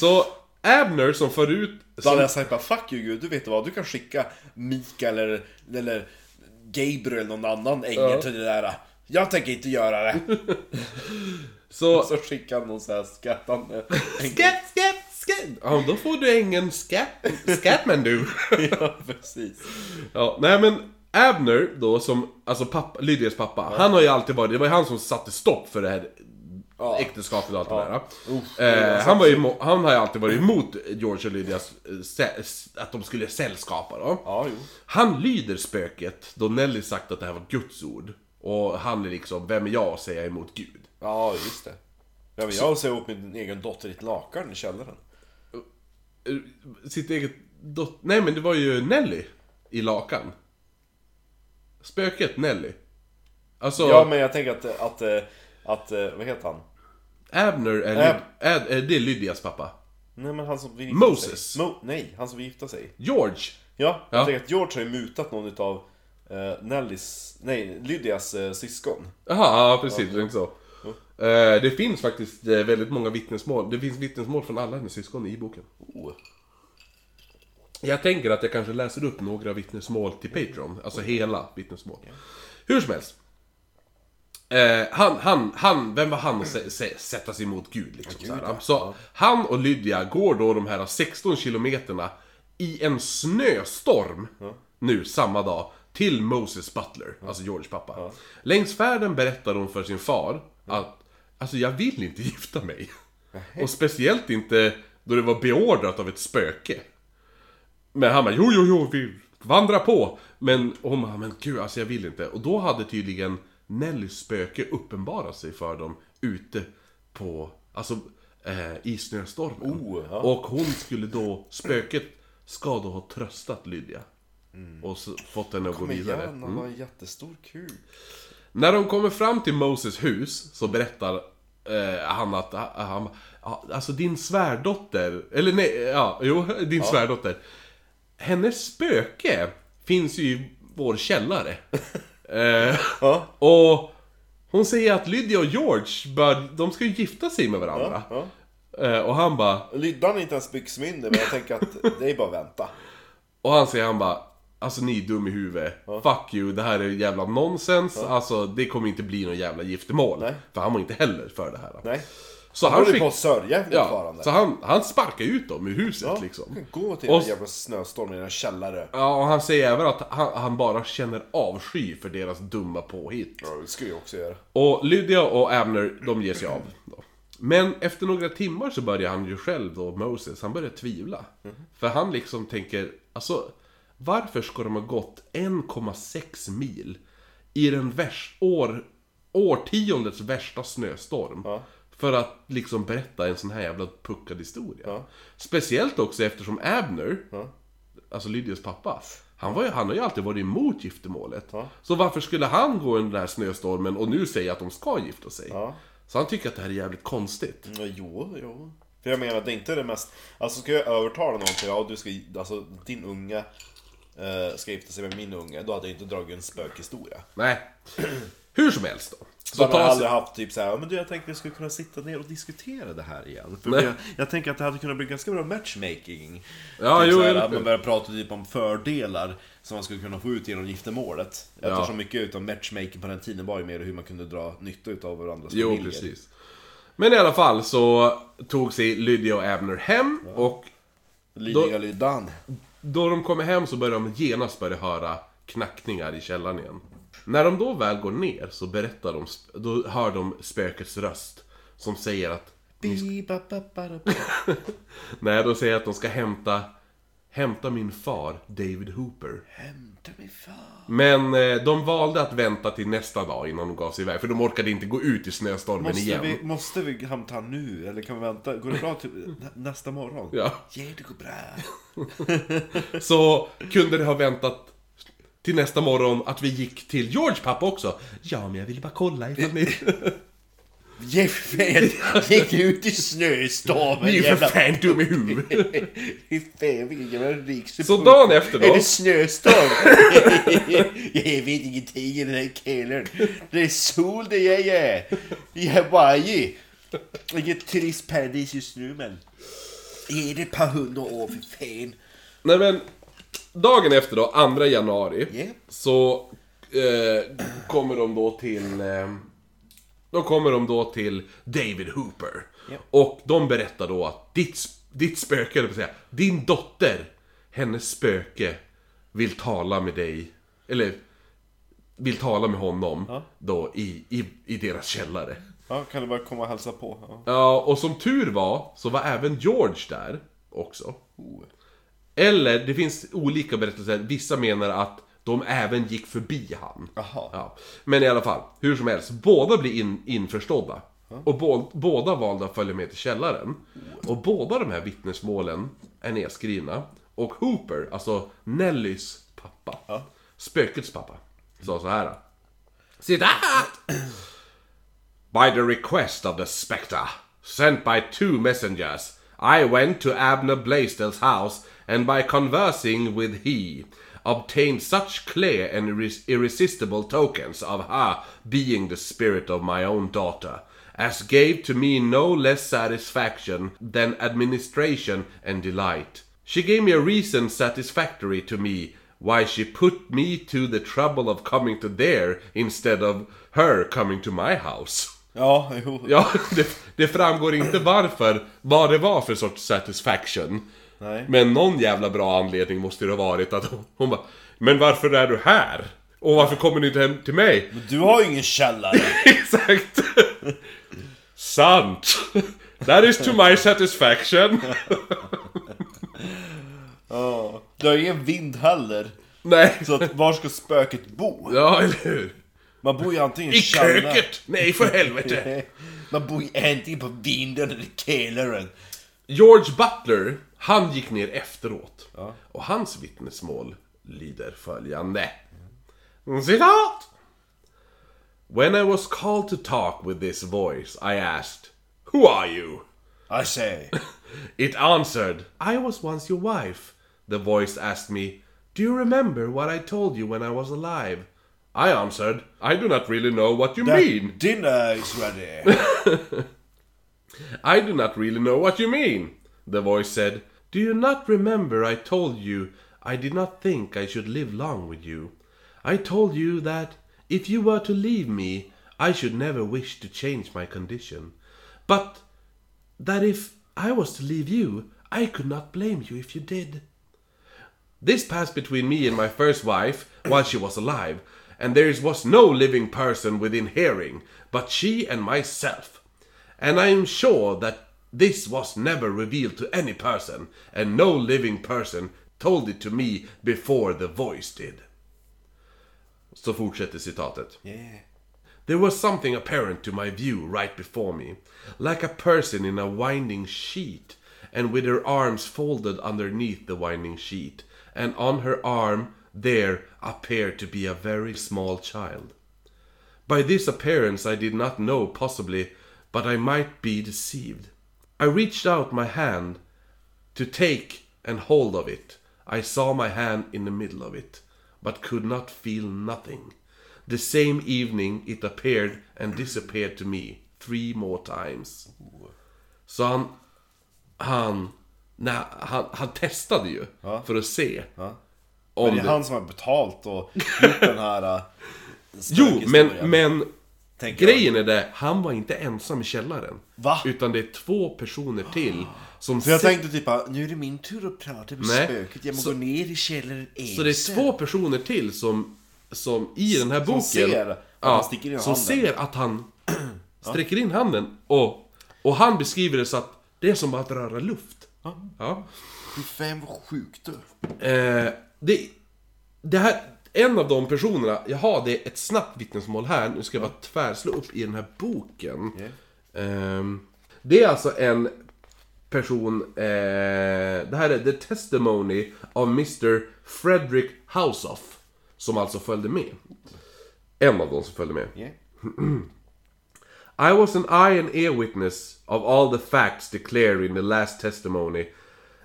Så Abner som förut... Då hade jag sagt bara, fuck you gud, du vet vad, du kan skicka Mikael eller, eller Gabriel eller någon annan ängel Ja. till det där. Jag tänker inte göra det. så... Så skickar han någon sån här skrattande. Skat, skat, skat! Ja, då får du ängeln Scat... Scatman du. Ja, precis. Ja, nej men Abner då som, alltså pappa, Lydias pappa, han har ju alltid varit, det var ju han som satte stopp för det här Ja. äktenskapet och allt Ja. det där. Eh, han, var ju, han har ju alltid varit emot George och Lydias, eh, att de skulle sällskapa då. Ja. Han lyder spöket då Nelly sagt att det här var Guds ord. Och han är liksom, vem är jag att säga emot Gud? Ja, just det. Ja, men jag ser upp min egen dotter i ett lakan i källaren. Eh, Sitt eget dot- Nej men det var ju Nelly i lakan. Spöket Nelly. Alltså, Ja, men jag tänker att, att, att, att vad heter han? Abner är, Ab- Ad, är det Lydias pappa. Nej, men han som vill gifta Moses. sig. Mo- nej, han som vill gifta sig. George. Ja, jag Ja. tänker att George har ju mutat någon utav eh, Nellys, nej, Lydias eh, syskon. Jaha, ja precis, inte så. Eh, det finns faktiskt eh, väldigt många vittnesmål. Det finns vittnesmål från alla hennes syskon i boken. Oh. Jag tänker att jag kanske läser upp några vittnesmål till Patreon. Alltså hela vittnesmål. Hur som helst. Eh, han, han, han, vem var han att sä, sä, sätta sig emot Gud liksom? så här. så han och Lydia går då de här 16 kilometerna i en snöstorm nu samma dag till Moses Butler, alltså George pappa. Längs färden berättar hon för sin far att Alltså jag vill inte gifta mig. Och speciellt inte då det var beordrat av ett spöke. Men han bara, jo, jo, jo, vi vandrar på. Men hon bara, men gud, alltså jag vill inte. Och då hade tydligen Nellys spöke uppenbarat sig för dem ute på, alltså eh, i snöstormen. Oh, ja. Och hon skulle då, spöket ska då ha tröstat Lydia. Och så, fått henne att gå vidare. igen, han var en jättestor kuk. När de kommer fram till Moses hus så berättar eh, han att ah, han, ah, alltså din svärdotter, eller nej, ja, jo, din svärdotter. Hennes spöke finns ju i vår källare. eh, Ja. och hon säger att Lydia och George, bör, de ska ju gifta sig med varandra. Ja. Eh, och han bara, Lyddan är inte ens byxmyndig, men jag tänker att det är bara att vänta. Och han säger han bara Alltså ni är dum i huvudet. Fuck you, det här är jävla nonsens. Alltså det kommer inte bli någon jävla giftermål. Nej. För han var inte heller för det här. Nej. Så Han han, skick... på att sörja ja, fortfarande. så han, han sparkar ut dem ur huset Ja, liksom. Gå till Och- en jävla snöstorm i en källare. Ja, och han säger även att han, han bara känner avsky för deras dumma påhitt. Ja, det skulle jag också göra. Och Lydia och Abner, de ger sig av. Då. Men efter några timmar så börjar han ju själv då, Moses, han börjar tvivla. För han liksom tänker, alltså varför ska de ha gått 1,6 mil i den värst, år, årtiondets värsta snöstorm? Ja. För att liksom berätta en sån här jävla puckad historia. Ja. Speciellt också eftersom Abner, Ja. alltså Lydias pappa, han, var ju, han har ju alltid varit emot giftermålet. Ja. Så varför skulle han gå i den här snöstormen och nu säga att de ska gifta sig? Så han tycker att det här är jävligt konstigt. Ja, Jo, jo. För jag menar, det är inte det mest... Alltså ska jag övertala någon till, ja du ska, alltså din unga eh, ska gifta sig med min unge, då hade jag inte dragit en spökhistoria. Nej. Hur som helst då. Så man tar aldrig haft typ såhär, men du jag tänkte vi skulle kunna sitta ner och diskutera det här igen. För jag, jag tänker att det hade kunnat bli ganska bra matchmaking. Ja, typ jo, jo, att man börjar prata typ om fördelar som man skulle kunna få ut genom giftermålet. Ja. Eftersom mycket utav matchmaking på den tiden var ju mer hur man kunde dra nytta utav varandras Jo, familjer. precis. Men i alla fall så tog sig Lydia och Abner hem och Lydiga Lydan. då de kommer hem så börjar de genast börja höra knackningar i källaren igen. När de då väl går ner så berättar de, då hör de spökets röst som säger att. Nej, de säger att de ska hämta Hämta min far, David Hooper. Hämta mig fan. Men eh, de valde att vänta till nästa dag innan de gav sig iväg, för de orkade inte gå ut i snöstormen Måste igen. vi, måste vi hämta han nu? Eller kan vi vänta? Går det bra till nä- nästa morgon? Ja. Ja, det går bra. Så kunde det ha väntat till nästa morgon att vi gick till George pappa också. Ja, men jag ville bara kolla ifall ni... Jeffen, gick ut i snöstormen Ni är ju för jävla... fan dum i huvudet. Fy fan vilken jävla riksdag. Så dagen efter Är då? det snöstorm? jag vet ingenting i den här källaren. Det är sol det jag är. I Hawaii. Vilket trist paradis just nu men. Är det ett par hundra år för fan? Nej men, dagen efter då, 2 januari, Ja. så eh, kommer de då till... Eh, då kommer de då till David Hooper. Ja. Och de berättar då att ditt, ditt spöke, eller säga, din dotter, hennes spöke, vill tala med dig, eller vill tala med honom, Ja. då i, i, i deras källare. Ja, kan du bara komma och hälsa på? Ja. Ja, och som tur var, så var även George där också. Eller, det finns olika berättelser. Vissa menar att de även gick förbi han. Jaha. Ja. Men i alla fall, hur som helst. Båda blir in, införstådda. Och bå, båda valde att följa med till källaren. Och båda de här vittnesmålen är nedskrivna. Och Hooper, alltså Nellys pappa, Ja. spökets pappa, sa så här. Citat! By the request of the spectre, sent by two messengers, I went to Abner Blaisdell's house and by conversing with he, obtained such clear and irresistible tokens of her being the spirit of my own daughter, as gave to me no less satisfaction than administration and delight. She gave me a reason satisfactory to me why she put me to the trouble of coming to there instead of her coming to my house. Ja, jo. Ja, det, det framgår inte varför, vad det var för sorts satisfaction. Nej. Men någon jävla bra anledning måste det ha varit att hon, hon bara Men varför är du här? Och varför kommer du inte hem till mig? Du har ju ingen källare. Exakt! Sant! That is to my satisfaction. Ja. Du har ingen vind heller. Nej. Så att var ska spöket bo? Ja, eller hur? Man bor ju antingen I källare- köket! Nej, för helvete! Man bor ju antingen på vinden eller i källaren. George Butler, han gick ner efteråt. Och hans vittnesmål lyder följande. Citat! When I was called to talk with this voice, I asked, Who are you? I say. It answered, I was once your wife. The voice asked me, Do you remember what I told you when I was alive? I answered, I do not really know what you mean. Dinner is ready. I do not really know what you mean. The voice said, Do you not remember I told you I did not think I should live long with you? I told you that if you were to leave me, I should never wish to change my condition. But that if I was to leave you, I could not blame you if you did. This passed between me and my first wife while she was alive, and there was no living person within hearing but she and myself. And I am sure that this was never revealed to any person, and no living person told it to me before the voice did. Så fortsätter citatet. Yeah. There was something apparent to my view right before me, like a person in a winding sheet, and with her arms folded underneath the winding sheet, and on her arm there appeared to be a very small child. By this appearance I did not know possibly, but I might be deceived. I reached out my hand to take and hold of it. I saw my hand in the middle of it, but could not feel nothing. The same evening it appeared and disappeared to me three more times. Så han, han, nej, han, han testade ju Ja. för att se Ja. om Men det är det... han som har betalt och gjort den här... äh, Jo, men, spökhistorien, men tänker jag. grejen är det, han var inte ensam i källaren. Va? Utan det är två personer till som För jag se- tänkte typ att nu är det min tur att prata med Nej. spöket. Jag må Så- gå ner i källaren Så det är två personer till som, som i den här boken... ser att han sticker in som handen. ser att han sträcker in handen och, och han beskriver det så att det är som att röra luft. Ja. Fy fan vad sjukt du. Eh, det, det här, en av de personerna, jaha det är ett snabbt vittnesmål här, nu ska jag bara tvärslå upp i den här boken. Ehm, det är alltså en person, eh, det här är The Testimony of Mr. Frederick Houseoff, som alltså följde med. En av de som följde med. Yeah. I was an eye and ear witness of all the facts declared in the last testimony,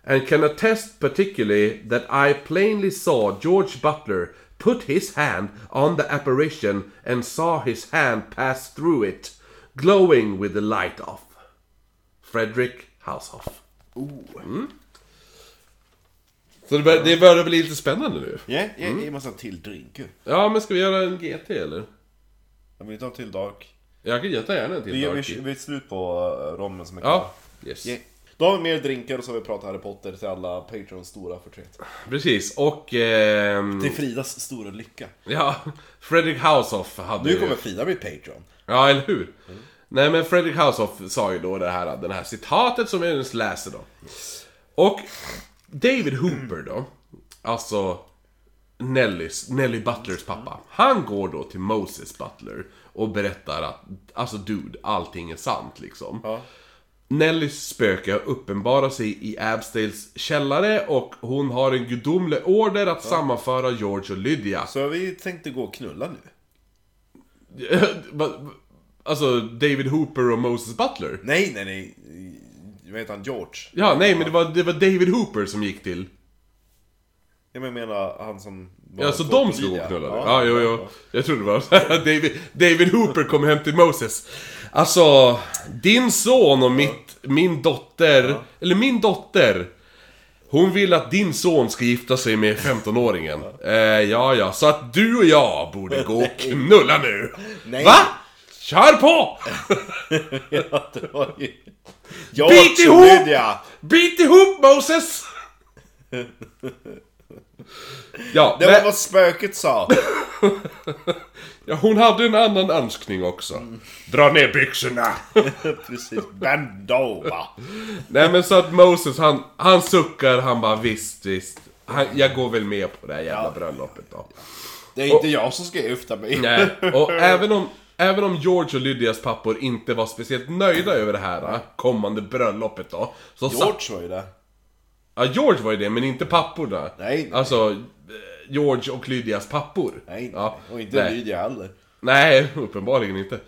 and can attest particularly that I plainly saw George Butler put his hand on the apparition and saw his hand pass through it, glowing with the light off. Frederick Househoff. Mm. Så det börjar, det börjar bli lite spännande nu. Ja, jag ger massa till drink. Ja, men ska vi göra en GT eller? Jag vill ta en till dark. Jag kan jätta gärna en till Vi gör Darky. vi, vi är slut på uh, rommen som är kvar. Ja, yes. Yeah. Då har vi mer drinkar och så har vi pratat Harry Potter till alla Patrons stora förtret. Precis, och... ehm, Till Fridas stora lycka. Ja, Fredrik Househoff hade Nu ju... kommer Frida bli Patron. Ja, eller hur? Nej men Fredrik Househoff sa ju då det här, den här citatet som jag nyss läste då. Och David Hooper då, alltså Nellys, Nelly Butlers pappa. Han går då till Moses Butler och berättar att, alltså dude, allting är sant liksom. Ja. Nellys spöke uppenbarar sig i Abstales källare och hon har en gudomlig order att sammanföra George och Lydia. Så vi tänkte gå och knulla nu. Alltså David Hooper och Moses Butler? Nej, nej, nej. Vad heter han? George? Ja, nej men det var, det var David Hooper som gick till... Jag menar han som... var Ja, så på- de skulle gå Lydia. och knulla? Ja, Ja, jo, ja, jo. Jag trodde det var David, David Hooper kom hem till Moses. Alltså, din son och mitt, min dotter, eller min dotter. Hon vill att din son ska gifta sig med 15-åringen. Eh, ja, ja, så att du och jag borde gå och knulla nu. Nej. Va? Kör på! ja, det var ju... Bit George ihop! Lydia! Bit ihop Moses! Ja, Det men- var vad spöket sa. Ja, hon hade en annan önskning också. Dra ner byxorna! Precis. Bandova. Nej men så att Moses, han, han suckar, han bara visst, visst. Han, jag går väl med på det här jävla bröllopet då. Det är inte jag som ska gifta mig. Nej, och även om, även om George och Lydias pappor inte var speciellt nöjda över det här kommande bröllopet då. Så satt, George var ju där. ja, George var ju det, men inte papporna. Nej, nej. Alltså, George och Lydias pappor. Nej, Ja, och inte nej. Lydia heller. Nej, uppenbarligen inte.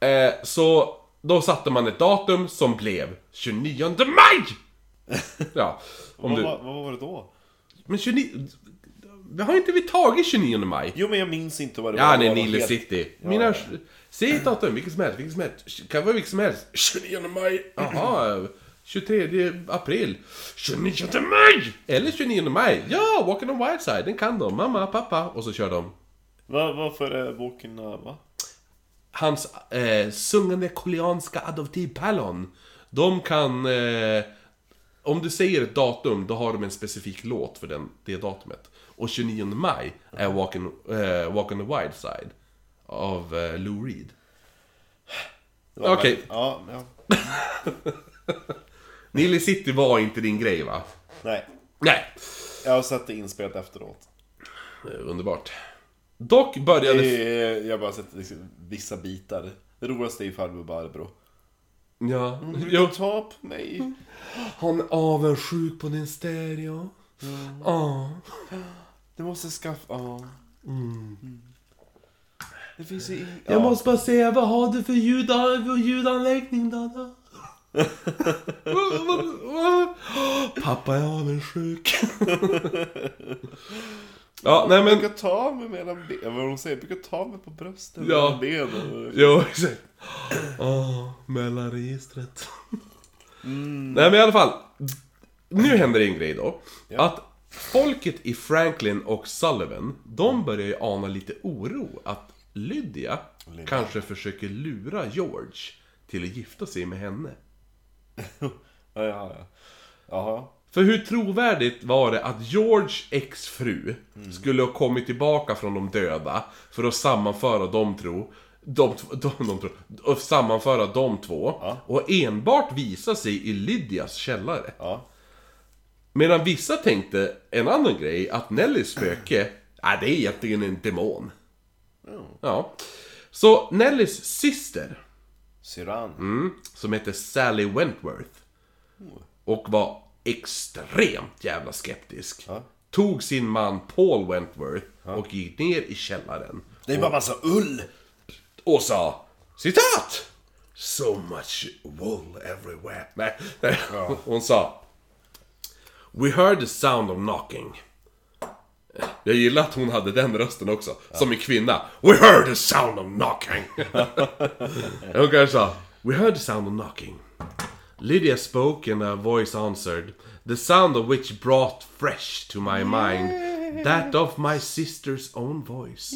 Eh, så då satte man ett datum som blev 29 maj! Ja, om Vad, du... vad, vad var det då? Men 29... Har inte vi tagit 29 maj? Jo men jag minns inte vad det var. Ja, Det nej, var Nile helt- City. Ja, Mina... ja. Säg ett datum, vilket som helst, vilket som helst. Kan vara vilket som helst. 29 maj. Jaha, 23 april. 29 maj! Eller 29 maj. Ja, Walk on the Wild Side, den kan de. Mamma, pappa. Och så kör de. Va, varför är boken... uh, Va? hans eh, sungande koreanska adoptivpallon. De kan... Eh, om du säger ett datum, då har de en specifik låt för den, det datumet. Och 29 maj är Walk on, eh, Walk on the Wild Side. Av eh, Lou Reed. Okej. väl- Ja, ja. Nile City var inte din grej va? Nej. Nej. Jag har sett det inspelat efteråt. Underbart. Dock började... Det är, jag har bara sett liksom, vissa bitar. Det roligaste är ju farbror Barbro. Ja. Du Jo. kan ta på mig. Han är avundsjuk på din stereo. Ja. Du måste skaffa... Ja. Mm. Det finns ju ing... Jag ja. måste bara säga, vad har du för, ljud, för ljudanläggning Dada? Pappa är avundsjuk. ja, nej men... brukar ta mig mellan benen. Vad hon säger? Brukar ta mig på brösten Ja. mellan benen. Jo, exakt. Åh, mellanregistret. Nej men i alla fall. Nu händer det en grej då. Ja. Att folket i Franklin och Sullivan, de börjar ju ana lite oro att Lydia Lydia. kanske försöker lura George till att gifta sig med henne. Ja, ja, ja. Jaha. För hur trovärdigt var det att George exfru skulle ha kommit tillbaka från de döda för att sammanföra de tro, de, de, de, tro, och sammanföra de två Ja. och enbart visa sig i Lydias källare? Ja. Medan vissa tänkte en annan grej, att Nellys spöke, nej det är egentligen en demon. Ja. Så Nellys syster, Syrran. Mm. som heter Sally Wentworth, och var extremt jävla skeptisk. Ja. Tog sin man Paul Wentworth och gick ner i källaren. Det är bara massa ull! och sa citat! So much wool everywhere. Nej, nej. hon sa We heard the sound of knocking. Jag gillar att hon hade den rösten också, som en kvinna. We heard the sound of knocking. hon kanske sa We heard the sound of knocking. Lydia spoke and a voice answered, the sound of which brought fresh to my mind that of my sister's own voice.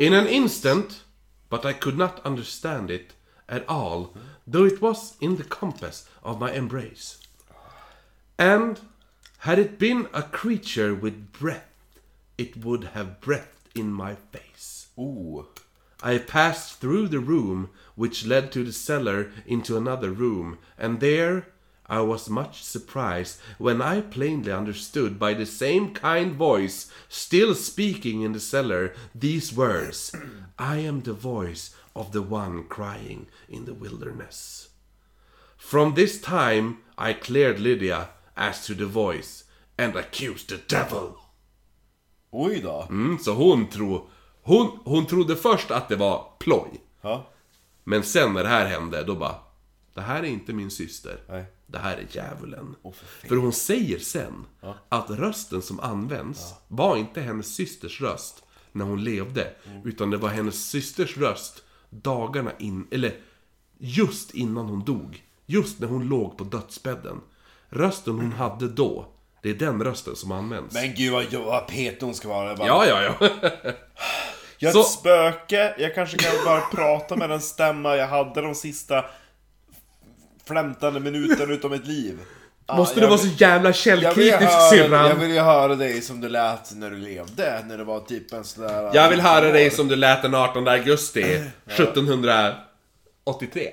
In an instant, but I could not understand it at all, though it was in the compass of my embrace. And had it been a creature with breath, it would have breathed in my face. Oh. I passed through the room which led to the cellar into another room, and there I was much surprised when I plainly understood by the same kind voice, still speaking in the cellar, these words I am the voice of the one crying in the wilderness. From this time I cleared Lydia as to the voice and accused the devil. Oj då. Mm, så hon tror... Hon, hon trodde först att det var ploj. Ja. Men sen när det här hände, då bara... Det här är inte min syster. Nej. Det här är djävulen. Åh, för för hon säger sen att rösten som används var inte hennes systers röst när hon levde. Mm. Utan det var hennes systers röst dagarna in... Eller just innan hon dog. Just när hon låg på dödsbädden. Rösten hon hade då, det är den rösten som används. Men gud vad, vad petig hon ska vara. Bara, Ja, ja, ja. Jag är Så- ett spöke, jag kanske kan bara prata med den stämma jag hade de sista flämtande minuterna utav mitt liv. Ja, Måste du vara så jävla källkritisk syrran? jag vill ju höra dig som du lät när du levde, när det var typ en sån där... Jag vill höra dig som du lät den 18 augusti 1783.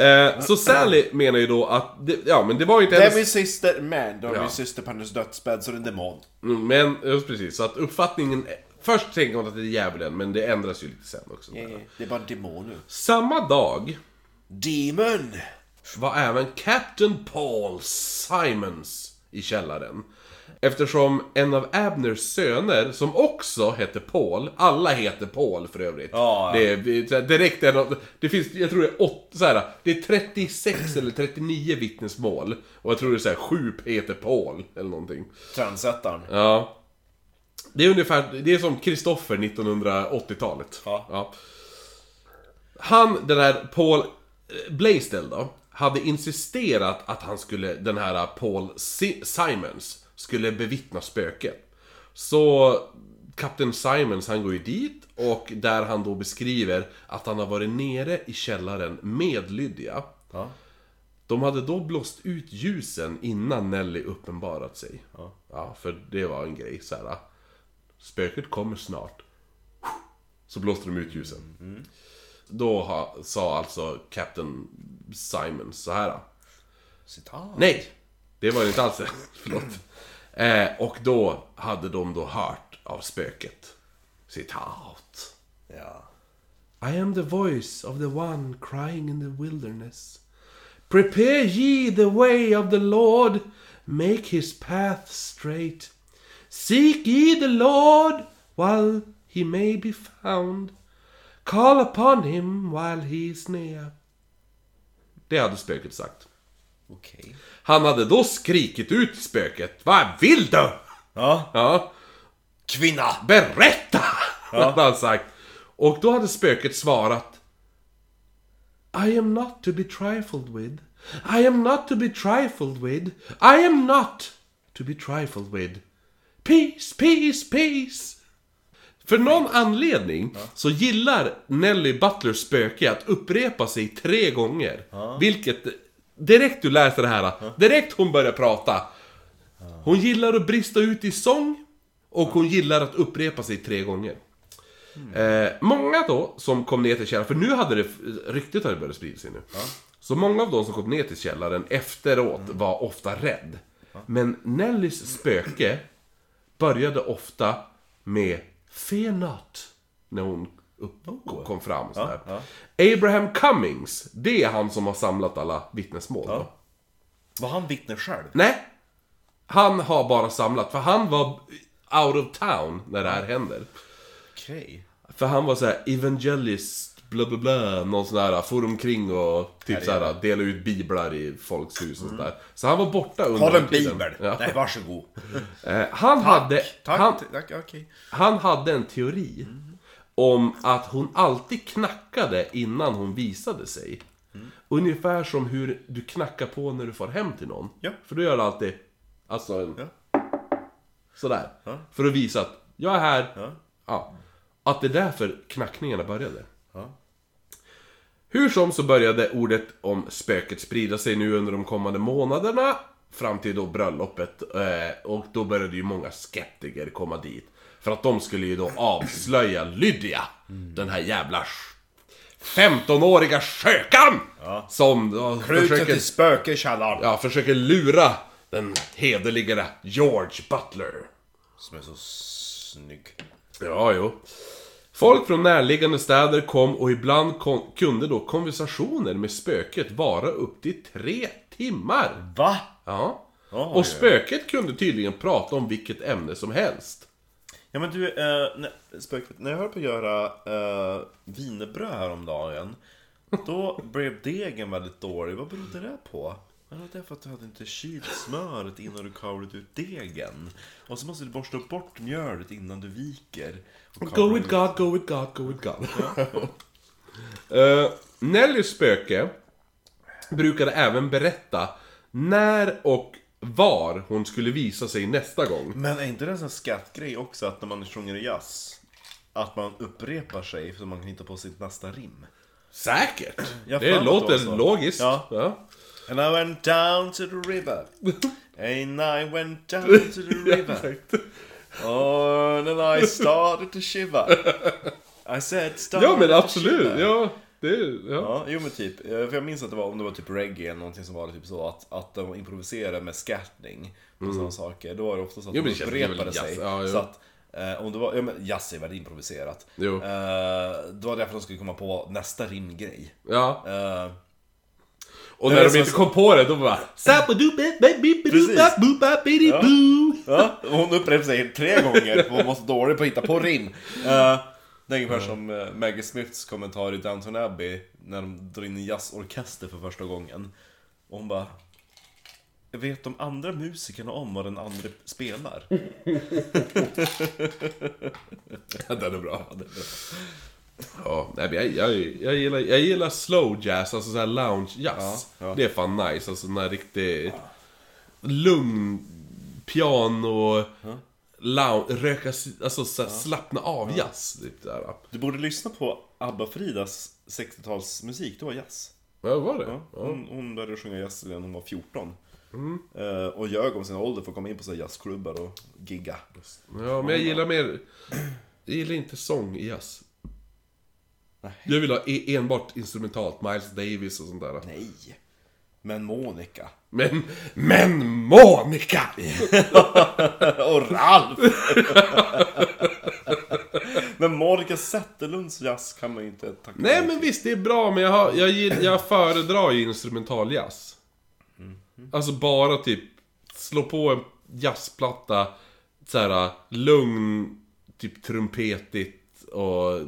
Eh, så Sally menar ju då att, det, ja men det var ju inte Det är hennes... min syster, men då är Ja. min syster på hennes dödsbädd så är det en demon. Mm, Men, just precis, så att uppfattningen... Först tänker hon att det är djävulen, men det ändras ju lite sen också. Det är bara en demon nu. Samma dag Demon! var även Captain Paul Simons i källaren. Eftersom en av Abners söner, som också hette Paul, alla heter Paul för övrigt. Ja, ja. Det är direkt en av, det finns, jag tror det är åt, så här, det är 36 eller 39 vittnesmål. Och jag tror det är så här, 7 heter Paul, eller någonting. Trendsättaren. Ja. Det är ungefär, det är som Kristoffer 1980-talet. Ja. Han, den här Paul eh, Blaisdell då, hade insisterat att han skulle, den här Paul Si- Simons, skulle bevittna spöket. Så Kapten Simons han går ju dit och där han då beskriver att han har varit nere i källaren med Lydia. Ja. De hade då blåst ut ljusen innan Nelly uppenbarat sig. Ja. för det var en grej så här. Spöket kommer snart. Så blåste de ut ljusen. Då ha, sa alltså Captain Simon så här. Citat. Nej! Det var det inte alls det. Förlåt. Eh, och då hade de då hört av spöket. Citat. Ja. I am the voice of the one crying in the wilderness. Prepare ye the way of the Lord, make his path straight. Seek ye the Lord while he may be found. Call upon him while he is near. Det hade spöket sagt. Okej. Han hade då skrikit ut till spöket. Vad vill du? Ja. Ja, Kvinna! Berätta! Hade han sagt. Och då hade spöket svarat I am not to be trifled with. I am not to be trifled with. I am not to be trifled with. Peace, peace, peace. För någon anledning så gillar Nelly Butlers spöke att upprepa sig tre gånger. Vilket, direkt du läser det här, direkt hon börjar prata. Hon gillar att brista ut i sång och hon gillar att upprepa sig tre gånger. Eh, många då som kom ner till källaren, för nu hade det, ryktet hade börjat sprida sig nu. Så många av de som kom ner till källaren efteråt var ofta rädd. Men Nellys spöke började ofta med Fear not, när hon upp, kom fram. Så här. Abraham Cummings, det är han som har samlat alla vittnesmål. då. Var han vittne själv? Nej! Han har bara samlat, för han var out of town när det här händer. Okej. För han var så här evangelist, bla bla bla, någon sån där, for omkring och typ så här dela ut biblar i folks hus och sådär. Så han var borta under Har en bibel? Ja. Nej, varsågod. Eh, han, hade, Tack, han, tack, okej. han hade en teori om att hon alltid knackade innan hon visade sig. Ungefär som hur du knackar på när du får hem till någon. Ja. För då gör du alltid, alltså en, Ja. sådär. För att visa att jag är här. Ja. Ja. Att det är därför knackningarna började. Ja. Hur som så började ordet om spöket sprida sig nu under de kommande månaderna. Fram till då bröllopet. eh, Och då började ju många skeptiker komma dit. För att de skulle ju då avslöja Lydia. Den här jävla 15-åriga skökan! Som då Klutet försöker, till spöke i källaren. ja, försöker lura den hederliga George Butler. Som är så snygg. Ja, jo. Folk från närliggande städer kom och ibland kon- kunde då konversationer med spöket vara upp till tre timmar. Va? Ja. Oj, Och spöket kunde tydligen prata om vilket ämne som helst. Ja men du, eh, när, spöket, när jag höll på att göra eh, wienerbröd häromdagen Då blev degen väldigt dålig, vad berodde det på? Ja, det är för att du hade inte kylt smöret innan du kavlat ut degen Och så måste du borsta bort mjölet innan du viker Go with ut. God, go with God, go with God. uh, Nellys spöke brukade även berätta när och var hon skulle visa sig nästa gång. Men är inte det en sån skattgrej också att när man sjunger jazz Att man upprepar sig så man kan hitta på sitt nästa rim? Säkert! Jag det låter det var så. logiskt. Ja. ja. And I went down to the river And I went down to the river Oh, and then I started to shiver I said start Ja men to absolut, shiver. ja. Det, ja. Ja, jo men typ. Eh, För jag minns att det var, om det var typ reggae eller någonting som var typ så att, att de improviserade med scatting och sådana saker. Då var det ofta så att Mm. Jo, de är väl upprepade sig. Ja, så att, eh, om det var, ja men jazz är väldigt improviserat. Jo. Eh, det var därför de skulle komma på nästa rimgrej. ja. Eh, Och när är de så- inte kom på det, då bara... Sappadoo-bip-bip-bip-bip-bip-boo. ja, och hon upprepade sig tre gånger hon var så dålig på att hitta på rim. Eh, det är ungefär som eh, Maggie Smiths kommentar i Downton Abbey när de drar in en jazzorkester för första gången. Och hon bara... Vet de andra musikerna om vad den andra spelar? Den är bra. Ja, nej, men jag, jag, jag, gillar, jag gillar slow jazz, alltså såhär lounge jazz. Ja, ja. Det är fan nice, alltså den här riktigt lugn piano, lounge, röka, alltså så här, slappna av jazz. Typ där. Du borde lyssna på Abba-Fridas 60-talsmusik, det var jazz. Ja, var det? Ja, hon, hon började sjunga jazz när hon var 14. Eh, och ljög om sin ålder för att komma in på så jazzklubbar och gigga. Ja, men jag gillar mer... Jag gillar inte sång i jazz. Jag vill ha e- enbart instrumentalt, Miles Davis och sånt där. Nej. Men Monica. Men, men Monica! och Ralf! men Monica Zetterlunds jazz kan man ju inte tacka Nej men visst, det är bra, men jag, har, jag, jag föredrar ju instrumental jazz. Alltså bara typ slå på en jazzplatta, så här lugn, typ trumpetigt och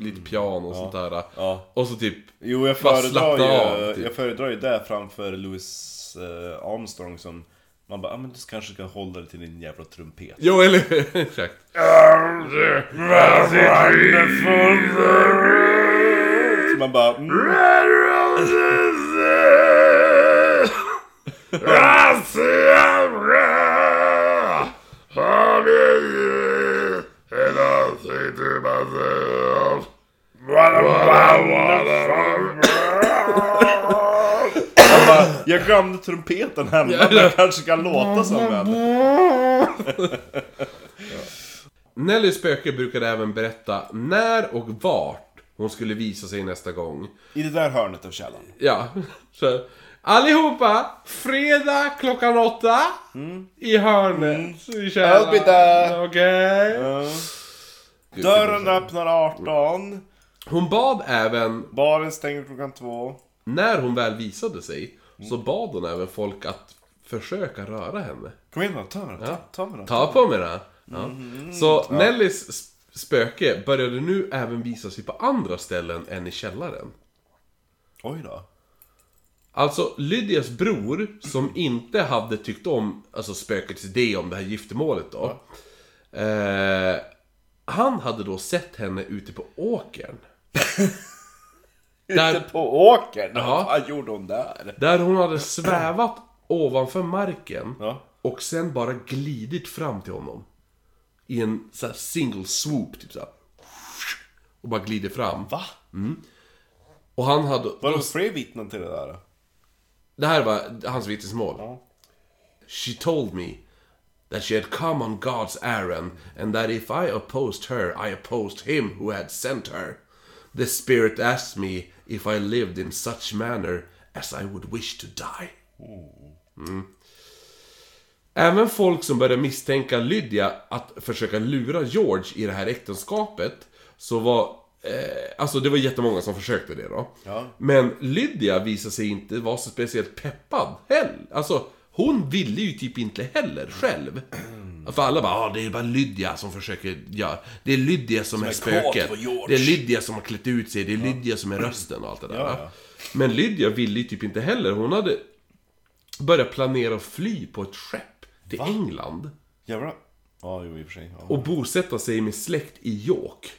lite piano och sånt där. Ja. Och så typ... Jo, jag Bara föredrar, slappna ju, av, typ. jag föredrar ju det framför Louis eh, Armstrong som man bara, ah, men du kanske ska hålla dig till din jävla trumpet. Jo, eller exakt. Så man bara, mm, bara, jag glömde trumpeten hemma, men jag kanske kan låta som en. Nellys spöke brukade även berätta när och vart Hon skulle visa sig nästa gång. I det där hörnet av källaren. Ja, så allihopa, fredag klockan åtta i hörnet i källaren. I'll be there. Okej. Dörren öppnar 18. Hon bad även, Baren stänger klockan 2. när hon väl visade sig, så bad hon även folk att försöka röra henne. Kom igen då, ta mig då. Ta, ta mig då. Ta på mig det. Ja. Så Nellys sp- spöke började nu även visa sig på andra ställen än i källaren. Oj då. Alltså Lydias bror, som inte hade tyckt om alltså spökets idé om det här giftermålet då. Eh, han hade då sett henne ute på åkern. Ute Där- på åkern? Ja. Vad fan gjorde hon där? Där hon hade svävat ovanför marken. Ja. Och sen bara glidit fram till honom. I en så single swoop, typ så här. Och bara glider fram. Va? Och han hade... Var det fler vittnen till det där? Det här var hans vittnesmål. She told me that she had come on God's errand and that if I opposed her, I opposed him who had sent her. The spirit asked me if I lived in such manner as I would wish to die. Mm. Även folk som började misstänka Lydia att försöka lura George i det här äktenskapet, så var... Eh, alltså det var jättemånga som försökte det då. Ja. Men Lydia visade sig inte vara så speciellt peppad heller. Alltså, hon ville ju typ inte heller själv. För alla bara, ah, det är bara Lydia som försöker göra... Det är Lydia som, är är kåt spöket. på George." Det är Lydia som har klätt ut sig, det är Lydia som är rösten och allt det där. Ja, ja. Men Lydia ville ju typ inte heller. Hon hade börjat planera att fly på ett skepp till England. Jävlar. Ja, jo i och för sig. Ja. Och bosätta sig med släkt i York.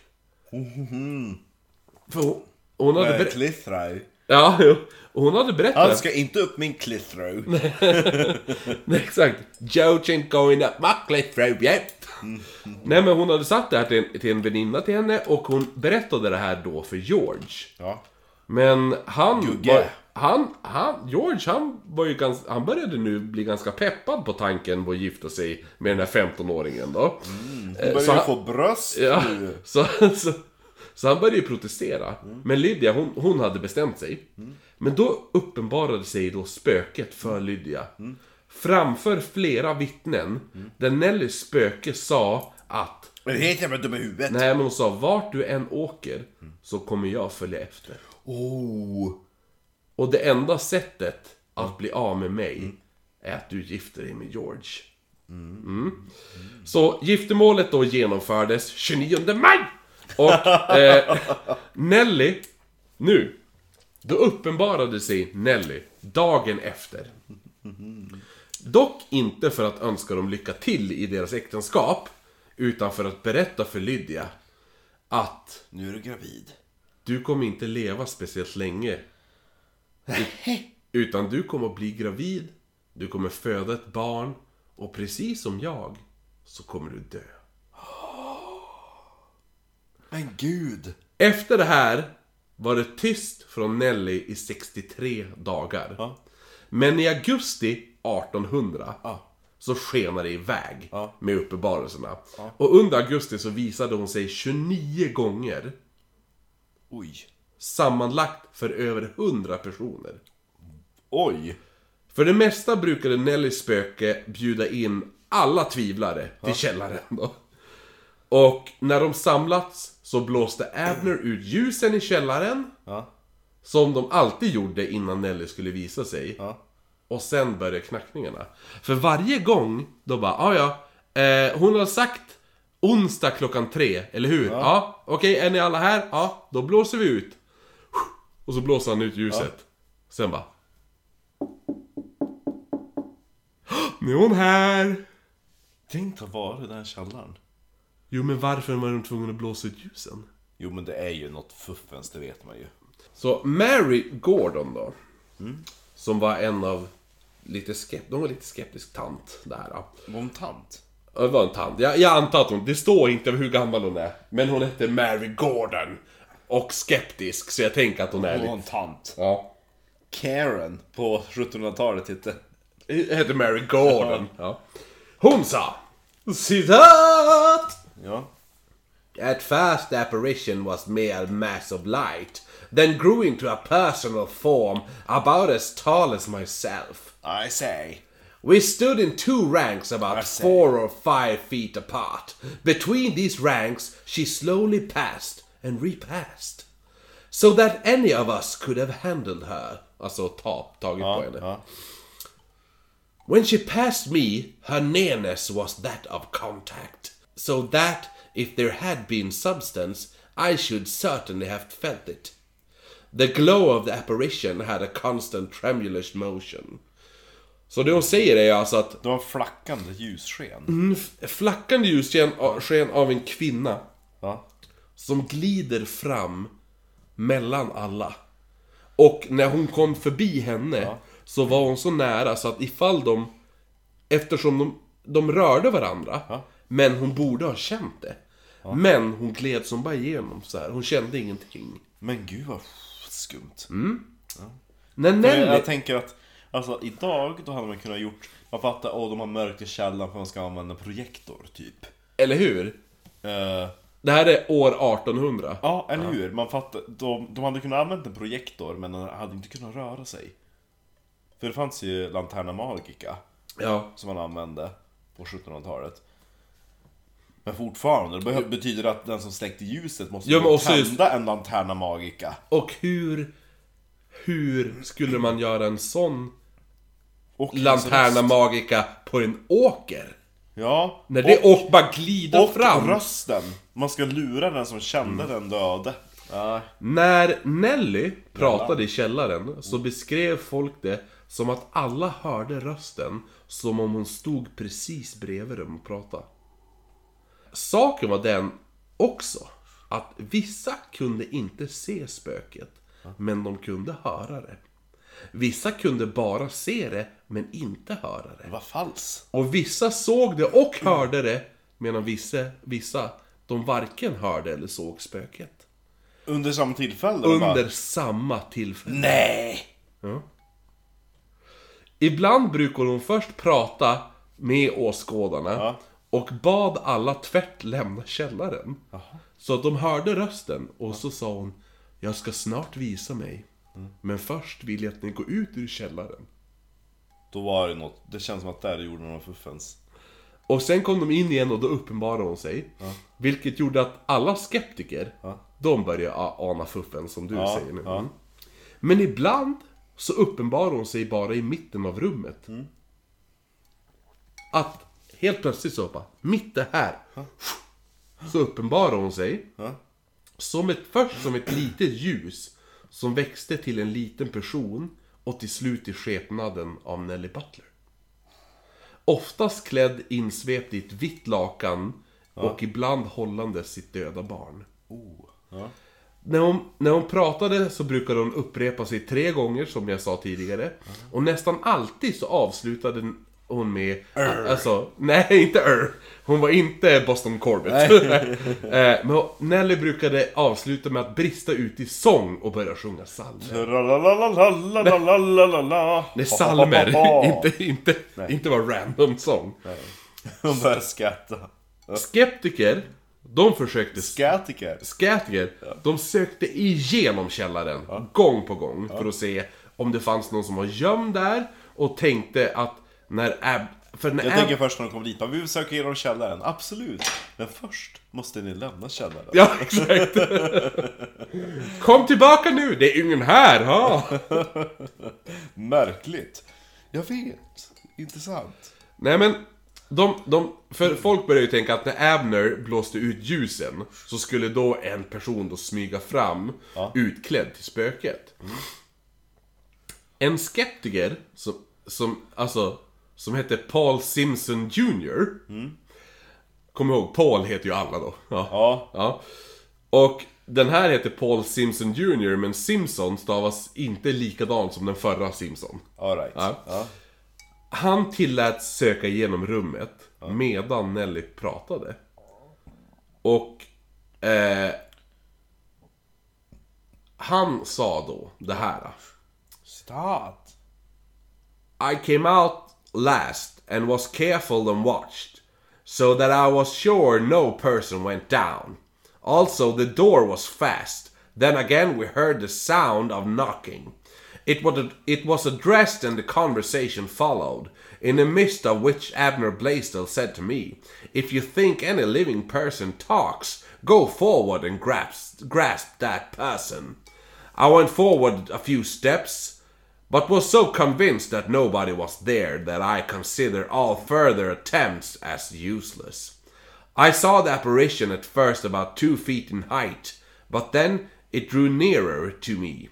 För hon, hon hade Med. Clithrow. Ja, jo. Och hon hade berättat... Han ska inte upp min Clithrow. Nej, exakt. Ain't going up my cliff rope yet. Nej men hon hade sagt det här till en, till en väninna till henne och hon berättade det här då för George. Ja. Men han... Gugge. Var, han, han, George han var ju ganska, han började nu bli ganska peppad på tanken på att gifta sig med den här 15-åringen då. Hon Eh, börjar ju han- få bröst Ja, nu. så, så, så han började ju protestera. Men Lydia, hon, hon hade bestämt sig. Men då uppenbarade sig då spöket för Lydia. Framför flera vittnen, där Nellys spöke sa att Men det är helt jävla dum i huvudet. Nej men hon sa, vart du än åker så kommer jag följa efter. Oh. Och det enda sättet att bli av med mig är att du gifter dig med George. Mm. Så giftermålet då genomfördes 29 maj! Och eh, Nelly, nu, då uppenbarade sig Nelly dagen efter. Dock inte för att önska dem lycka till i deras äktenskap, utan för att berätta för Lydia att Nu är du gravid. du kommer inte leva speciellt länge. Utan du kommer att bli gravid, du kommer föda ett barn och precis som jag så kommer du dö. Men gud. Efter det här var det tyst från Nelly i 63 dagar. Ja. Men i augusti 1800 Ja. så skenade det iväg Ja. med uppenbarelserna. Och under augusti så visade hon sig 29 gånger. Oj. Sammanlagt för över 100 personer. Oj. För det mesta brukade Nellys spöke bjuda in alla tvivlare till källaren då. Och när de samlats så blåste Abner ut ljusen i källaren, Ja. som de alltid gjorde innan Nelly skulle visa sig. Ja. Och sen började knackningarna. För varje gång, då bara, ah, ja, eh, hon har sagt onsdag klockan tre, eller hur? Ja, okej, är ni alla här? Ja, då blåser vi ut. Och så blåser han ut ljuset. Sen bara... Nu är hon här! Tänk att vara i den källaren. Jo, men varför var de tvungna att blåsa ut ljusen? Jo men det är ju något fuffens, det vet man ju. Så Mary Gordon då. Som var en av lite skept... De var lite skeptisk tant där. Var hon tant? Ja, Det var en tant. Jag, jag antar att hon... Det står inte hur gammal hon är. Men hon hette Mary Gordon. Och skeptisk, så jag tänker att hon är Hon var lite... en tant. Ja. Karen på 1700-talet hette. Hette Mary Gordon. Ja. Hon sa... Citat! At first the apparition was mere mass of light, then grew into a personal form about as tall as myself. I say. We stood in two ranks about four or five feet apart. Between these ranks, she slowly passed and repassed. So that any of us could have handled her. Alltså ta, tagit på Ja, henne. ja. When she passed me, her nearness was that of contact. So that, if there had been substance, I should certainly have felt it. The glow of the apparition had a constant tremulous motion. Så det hon säger är alltså att Det var flackande ljussken. Mm. flackande ljussken sken av en kvinna Ja. som glider fram mellan alla. Och när hon kom förbi henne så var hon så nära så att ifall de... Eftersom de, de rörde varandra, men hon borde ha känt det. Men hon gled som bara igenom så här. hon kände ingenting. Men gud vad skumt. När För Nelly... Jag, jag tänker att, alltså idag, då hade man kunnat gjort, man fattar, åh de har mörkt i källaren för man ska använda projektor, typ. Eller hur? Eh, Det här är år 1800. ja, eller hur? Man fattar, de, de hade kunnat använda en projektor, men den hade inte kunnat röra sig. För det fanns ju Lanterna Magica, Ja. som man använde på 1700-talet. Men fortfarande, det behö- betyder att den som släckte ljuset måste Ja, men också just- tända en Lanterna Magica. Och hur... Hur skulle man göra en sån Och Lanterna. Magica på en åker? Ja, När det och, bara glider och fram. rösten. Man ska lura den som kände Mm. den döde. Ja. När Nelly pratade i källaren så beskrev folk det som att alla hörde rösten som om hon stod precis bredvid dem och pratade. Saken var den också att vissa kunde inte se spöket, men de kunde höra det. Vissa kunde bara se det, men inte höra det. Var falskt. Och vissa såg det och hörde det, medan vissa, vissa de varken hörde eller såg spöket. Under samma tillfälle? de Under Bara, samma tillfälle. Nej! Ibland brukar hon först prata med åskådarna Ja. Och bad alla tvärt lämna källaren. Så att de hörde rösten och så sa hon Jag ska snart visa mig. Men först vill jag att ni går ut ur källaren. Då var det något, det känns som att där gjorde någon fuffens. Och sen kom de in igen och då uppenbarade hon sig. Vilket gjorde att alla skeptiker, de började ana fuffen som du Ja, säger nu. ja. Mm. Men ibland så uppenbarar hon sig bara i mitten av rummet. Mm. Att helt plötsligt så bara, mitt det här. Så uppenbarar hon sig. Som ett, först som ett litet ljus. Som växte till en liten person. Och till slut i skepnaden av Nelly Butler. Oftast klädd insvept i ett vitt lakan. Och ibland hållande sitt döda barn. Oh. Ja. När hon, när hon pratade så brukade hon upprepa sig tre gånger som jag sa tidigare. Och nästan alltid så avslutade hon med... Alltså, nej inte er. Hon var inte Boston Corbett. Eh, Men Nelly brukade avsluta med att brista ut i sång och börja sjunga psalmer. Nej, psalmer. inte, inte, inte bara random sång. Hon började skratta. Skeptiker, de försökte... Skatiker. Skeptiker, de sökte igenom källaren gång på gång för att se om det fanns någon som var gömd där och tänkte att när Ab... För när Jag Ab... tänker först när de kommer dit, vi söka igenom källaren. Absolut. Men först måste ni lämna källaren. Ja, exakt! Kom tillbaka nu, det är ingen här! Ha? Märkligt. Jag vet. Intressant. Nej men, de, de, för folk börjar ju tänka att när Abner blåste ut ljusen så skulle då en person då smyga fram utklädd till spöket. En skeptiker som, som, alltså, som hette Paul Simpson Jr. Kom ihåg, Paul heter ju alla då. Ja. Ja. ja. Och den här heter Paul Simpson Jr. men Simpson stavas inte likadant som den förra Simpson. Alright. Ja. Ja. Han tilläts söka igenom rummet medan Nelly pratade. Och... Eh, han sa då det här. Start. I came out last and was careful and watched, so that I was sure no person went down. Also, the door was fast. Then again, we heard the sound of knocking. It was, it was addressed and the conversation followed, in the midst of which Abner Blaisdell said to me, If you think any living person talks, go forward and grasp, grasp that person. I went forward a few steps, but was so convinced that nobody was there that I considered all further attempts as useless. I saw the apparition at first about two feet in height, but then it drew nearer to me.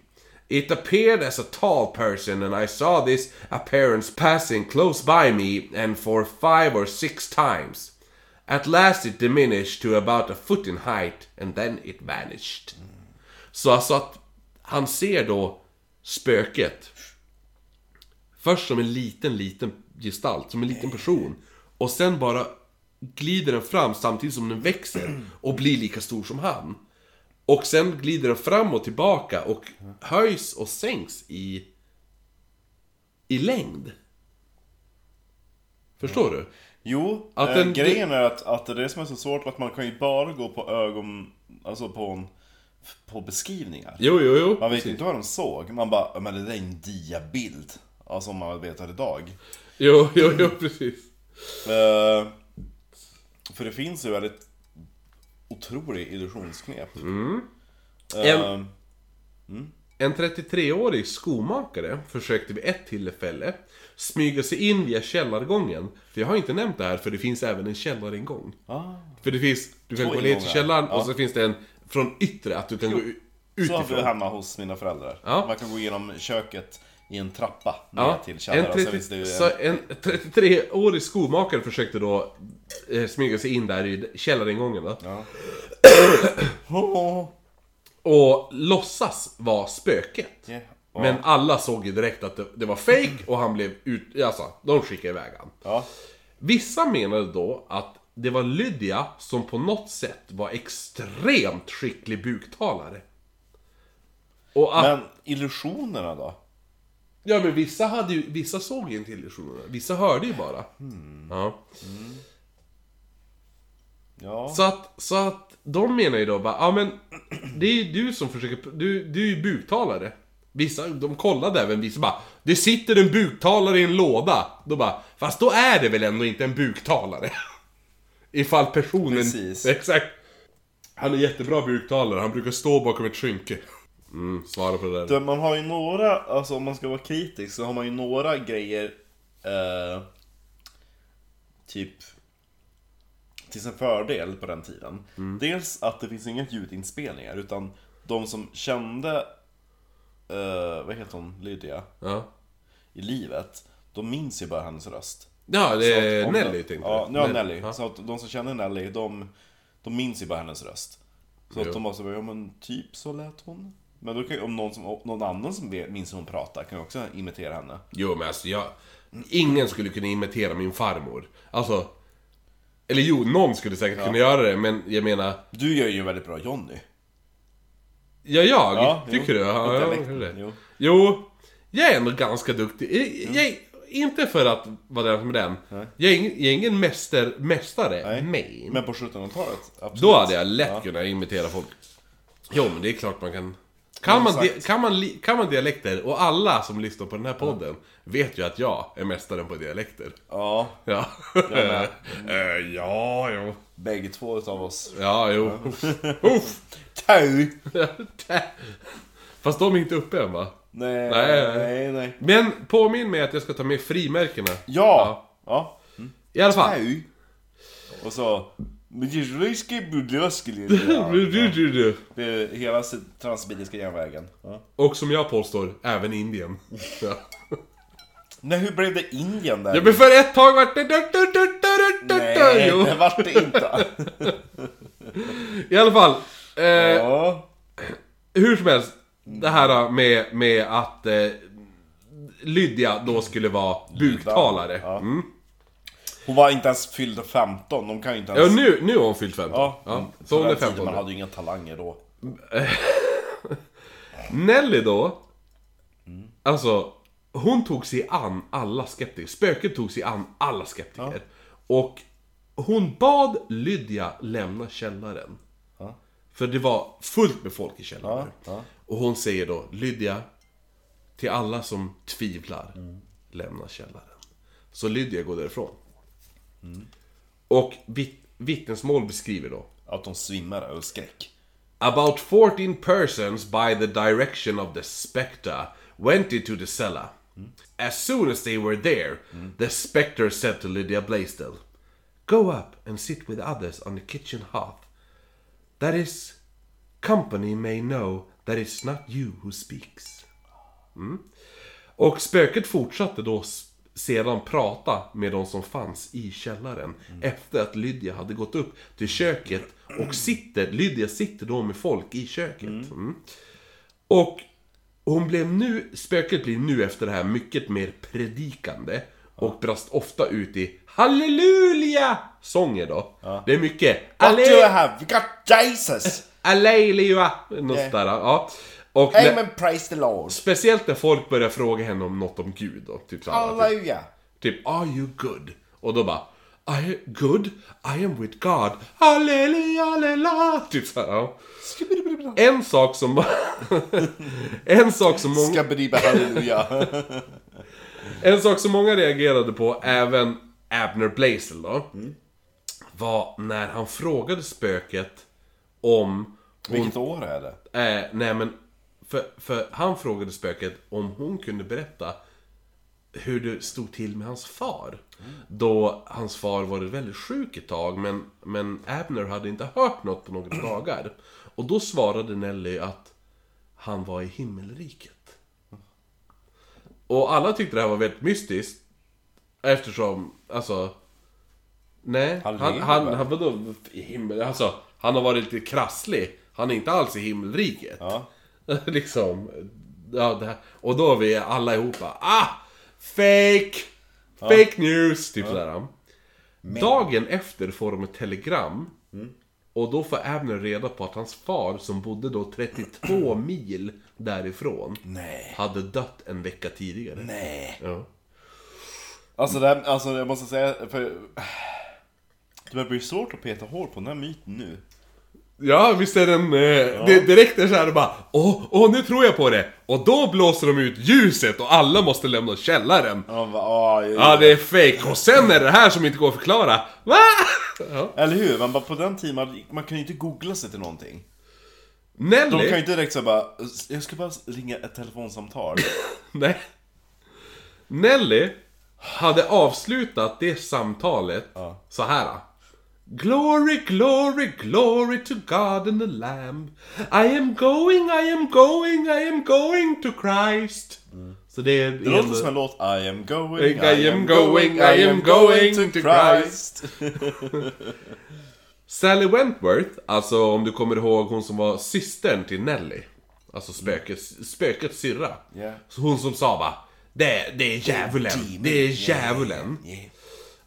It appeared as a tall person, and I saw this appearance passing close by me and for five or six times. At last it diminished to about a foot in height, and then it vanished. Så alltså att han ser då spöket Först som en liten, liten gestalt, som en liten person. Och sen bara glider den fram samtidigt som den växer och blir lika stor som han. Och sen glider den fram och tillbaka och höjs och sänks i... i längd. Förstår du? Jo, Att eh, den- grejen är att, att det är det som är så svårt att man kan ju bara gå på ögon, alltså på en, på beskrivningar. Jo, jo, jo. Man vet ju inte vad de såg, man bara, "Ja, men det där är en diabild. Alltså om man vet idag. Jo, jo, jo, precis. Eh, för det finns ju väldigt otrolig illusionsknep. Mm. Eh, En- En 33-årig skomakare försökte vid ett tillfälle smyga sig in via källargången. För jag har inte nämnt det här, för det finns även en källaringång. ah, För det finns, du kan Två gå ner till källaren Ja. och så finns det en från yttre, att du kan gå u- så har vi utifrån. hemma hos mina föräldrar. Ja. Man kan gå igenom köket i en trappa ner Ja, till en, källaren. sen 30, finns det ju så en... en 33-årig skomakare försökte då eh, smyga sig in där i källaringången då. Ja. Och låtsas vara spöket. yeah. Men alla såg ju direkt att det, det var fake och han blev ut... Alltså, de skickade iväg han. Ja. Vissa menade då att det var Lydia som på något sätt var extremt skicklig buktalare. Och att... Men illusionerna då? Ja men vissa hade ju, vissa såg ju inte illusionerna. Vissa hörde ju bara. Ja. Ja. Så att, så att de menar ju då bara, ja men det är ju du som försöker, du, du är ju buktalare. Vissa, de kollade även vissa bara, det sitter en buktalare i en låda. Då bara, fast då är det väl ändå inte en buktalare? Ifall personen... Precis. Exakt. Han är jättebra buktalare, han brukar stå bakom ett skynke. Mm, svara på det där. Man har ju några, alltså om man ska vara kritisk så har man ju några grejer eh, Typ Till sin fördel på den tiden Dels att det finns inga ljudinspelningar utan De som kände eh, Vad heter hon? Lydia Ja. I livet De minns ju bara hennes röst Ja, det Så är Nelly tänkte Ja, jag. ja Nelly. Ja. Så att de som känner Nelly, de, de minns ju bara hennes röst. Så Jo. att de måste bara, ja men typ så lät hon. Men då kan ju, om någon, som, om någon annan som minns hur hon pratar kan ju också imitera henne. Jo men alltså jag... Ingen skulle kunna imitera min farmor. Alltså... Eller jo, någon skulle säkert kunna göra det, men jag menar... Du gör ju en väldigt bra Johnny. Ja, jag? Ja, tycker jo. du? Ja, ja, dialekt, kanske det. jo. Jo, jag är ändå ganska duktig. Jag, jag, inte för att vara den som är den. Jag är ingen, jag är ingen mäster, mästare, Nej. men... Men på 1700-talet, absolut. Då hade jag lätt Ja. kunnat imitera folk. Jo, men det är klart man kan... Kan man, di- kan, man, li- kan man dialekter, och alla som lyssnar på den här podden vet ju att jag är mästaren på dialekter. Ja, Ja. med. Eh, ja, jo. bägge två utav oss. Ja, jo. Uff. Tau! Fast de är inte uppe än va? Nej, Nej, nej, nej. nej. Men påminn mig att jag ska ta med frimärkena. Ja! Ja. I alla fall. Tau! Och så... Det är hela Transsibiriska järnvägen. Ja. Och som jag påstår, även Indien. Ja. Nej, hur blev det Indien där? Ja men för ett tag vart det... Nej, jo. det vart det inte. I alla fall. Eh, ja. hur som helst. Det här med, med att eh, Lydia då skulle vara buktalare. Mm. Hon var inte ens fylld 15, de kan ju inte Ja, ens... nu, nu har hon fyllt 15. Ja, Ja, mm. så hon är den tiden, 15 Man hade ju inga talanger då. Nelly då, alltså hon tog sig an alla skeptiker. Spöket tog sig an alla skeptiker. Och hon bad Lydia lämna källaren. Ja. För det var fullt med folk i källaren. Ja, ja. Och hon säger då, Lydia, till alla som tvivlar, lämna källaren. Så Lydia går därifrån. Och vitt, vittnesmål beskriver då, Att de svimmar av skräck. About 14 persons by the direction of the spectre went into the cellar. As soon as they were there, the spectre said to Lydia Blaisdell, Go up and sit with others on the kitchen hearth. That is, company may know that it's not you who speaks. Mm. Och spöket fortsatte då sedan prata med de som fanns i källaren efter att Lydia hade gått upp till köket och sitter, Lydia sitter då med folk i köket. Mm. Och hon blev nu, spöket blir nu efter det här mycket mer predikande och brast ofta ut i Halleluja! Sånger då. Det är mycket What do you have? We got Jesus! Alleluja! Något Yeah. sådär, ja. Och när, Amen, praise the Lord! speciellt när folk börjar fråga henne om något om Gud då. Typ såhär, typ, Halleluja! typ Are you good? Och då bara I am good, I am with God. Halleluja, halleluja. Typ såhär, ja. En sak som... en sak som många... Skabbediba halleluja! En sak som många reagerade på, även Abner Blazel då, var när han frågade spöket om... Hon, Vilket år är det? eh, nej men, för, för han frågade spöket om hon kunde berätta hur det stod till med hans far. Då hans far varit väldigt sjuk ett tag, men, men Abner hade inte hört något på några dagar. Och då svarade Nelly att han var i himmelriket. Och alla tyckte det här var väldigt mystiskt. Eftersom, alltså... Nej, Han han, han, han, vadå i himmel... Alltså, han har varit lite krasslig. Han är inte alls i himmelriket. Ja. liksom. Ja, det här. Och då är vi alla ihop bara, Ah! Fake! Fake news! Typ sådär. Dagen efter får de ett telegram. Och då får Abner reda på att hans far, som bodde då 32 mil därifrån, Nej. hade dött en vecka tidigare. Nej. Ja. Alltså, det här, alltså jag måste säga, för... Det börjar bli svårt att peta hår på den här myten nu. Ja, visst är den... Eh, det, direkt är såhär bara Åh, åh, nu tror jag på det! Och då blåser de ut ljuset och alla måste lämna källaren. Ja, va, ah, Ja, det är fake. Och sen är det här som inte går att förklara. Va? Ja. Eller hur? Man bara på den tiden, man, man kan ju inte googla sig till någonting. De Nelly... kan ju inte direkt säga bara, jag ska bara ringa ett telefonsamtal. Nej. Nelly hade avslutat det samtalet så här. Glory, glory, glory to God and the Lamb. I am going, I am going, I am going to Christ. Så det är... Det låter som en låt, I am going, I am going, I am going to Christ. Sally Wentworth, alltså om du kommer ihåg hon som var systern till Nelly. Alltså spökets, spökets syrra. Så hon som sa bara det, det är djävulen, det är djävulen.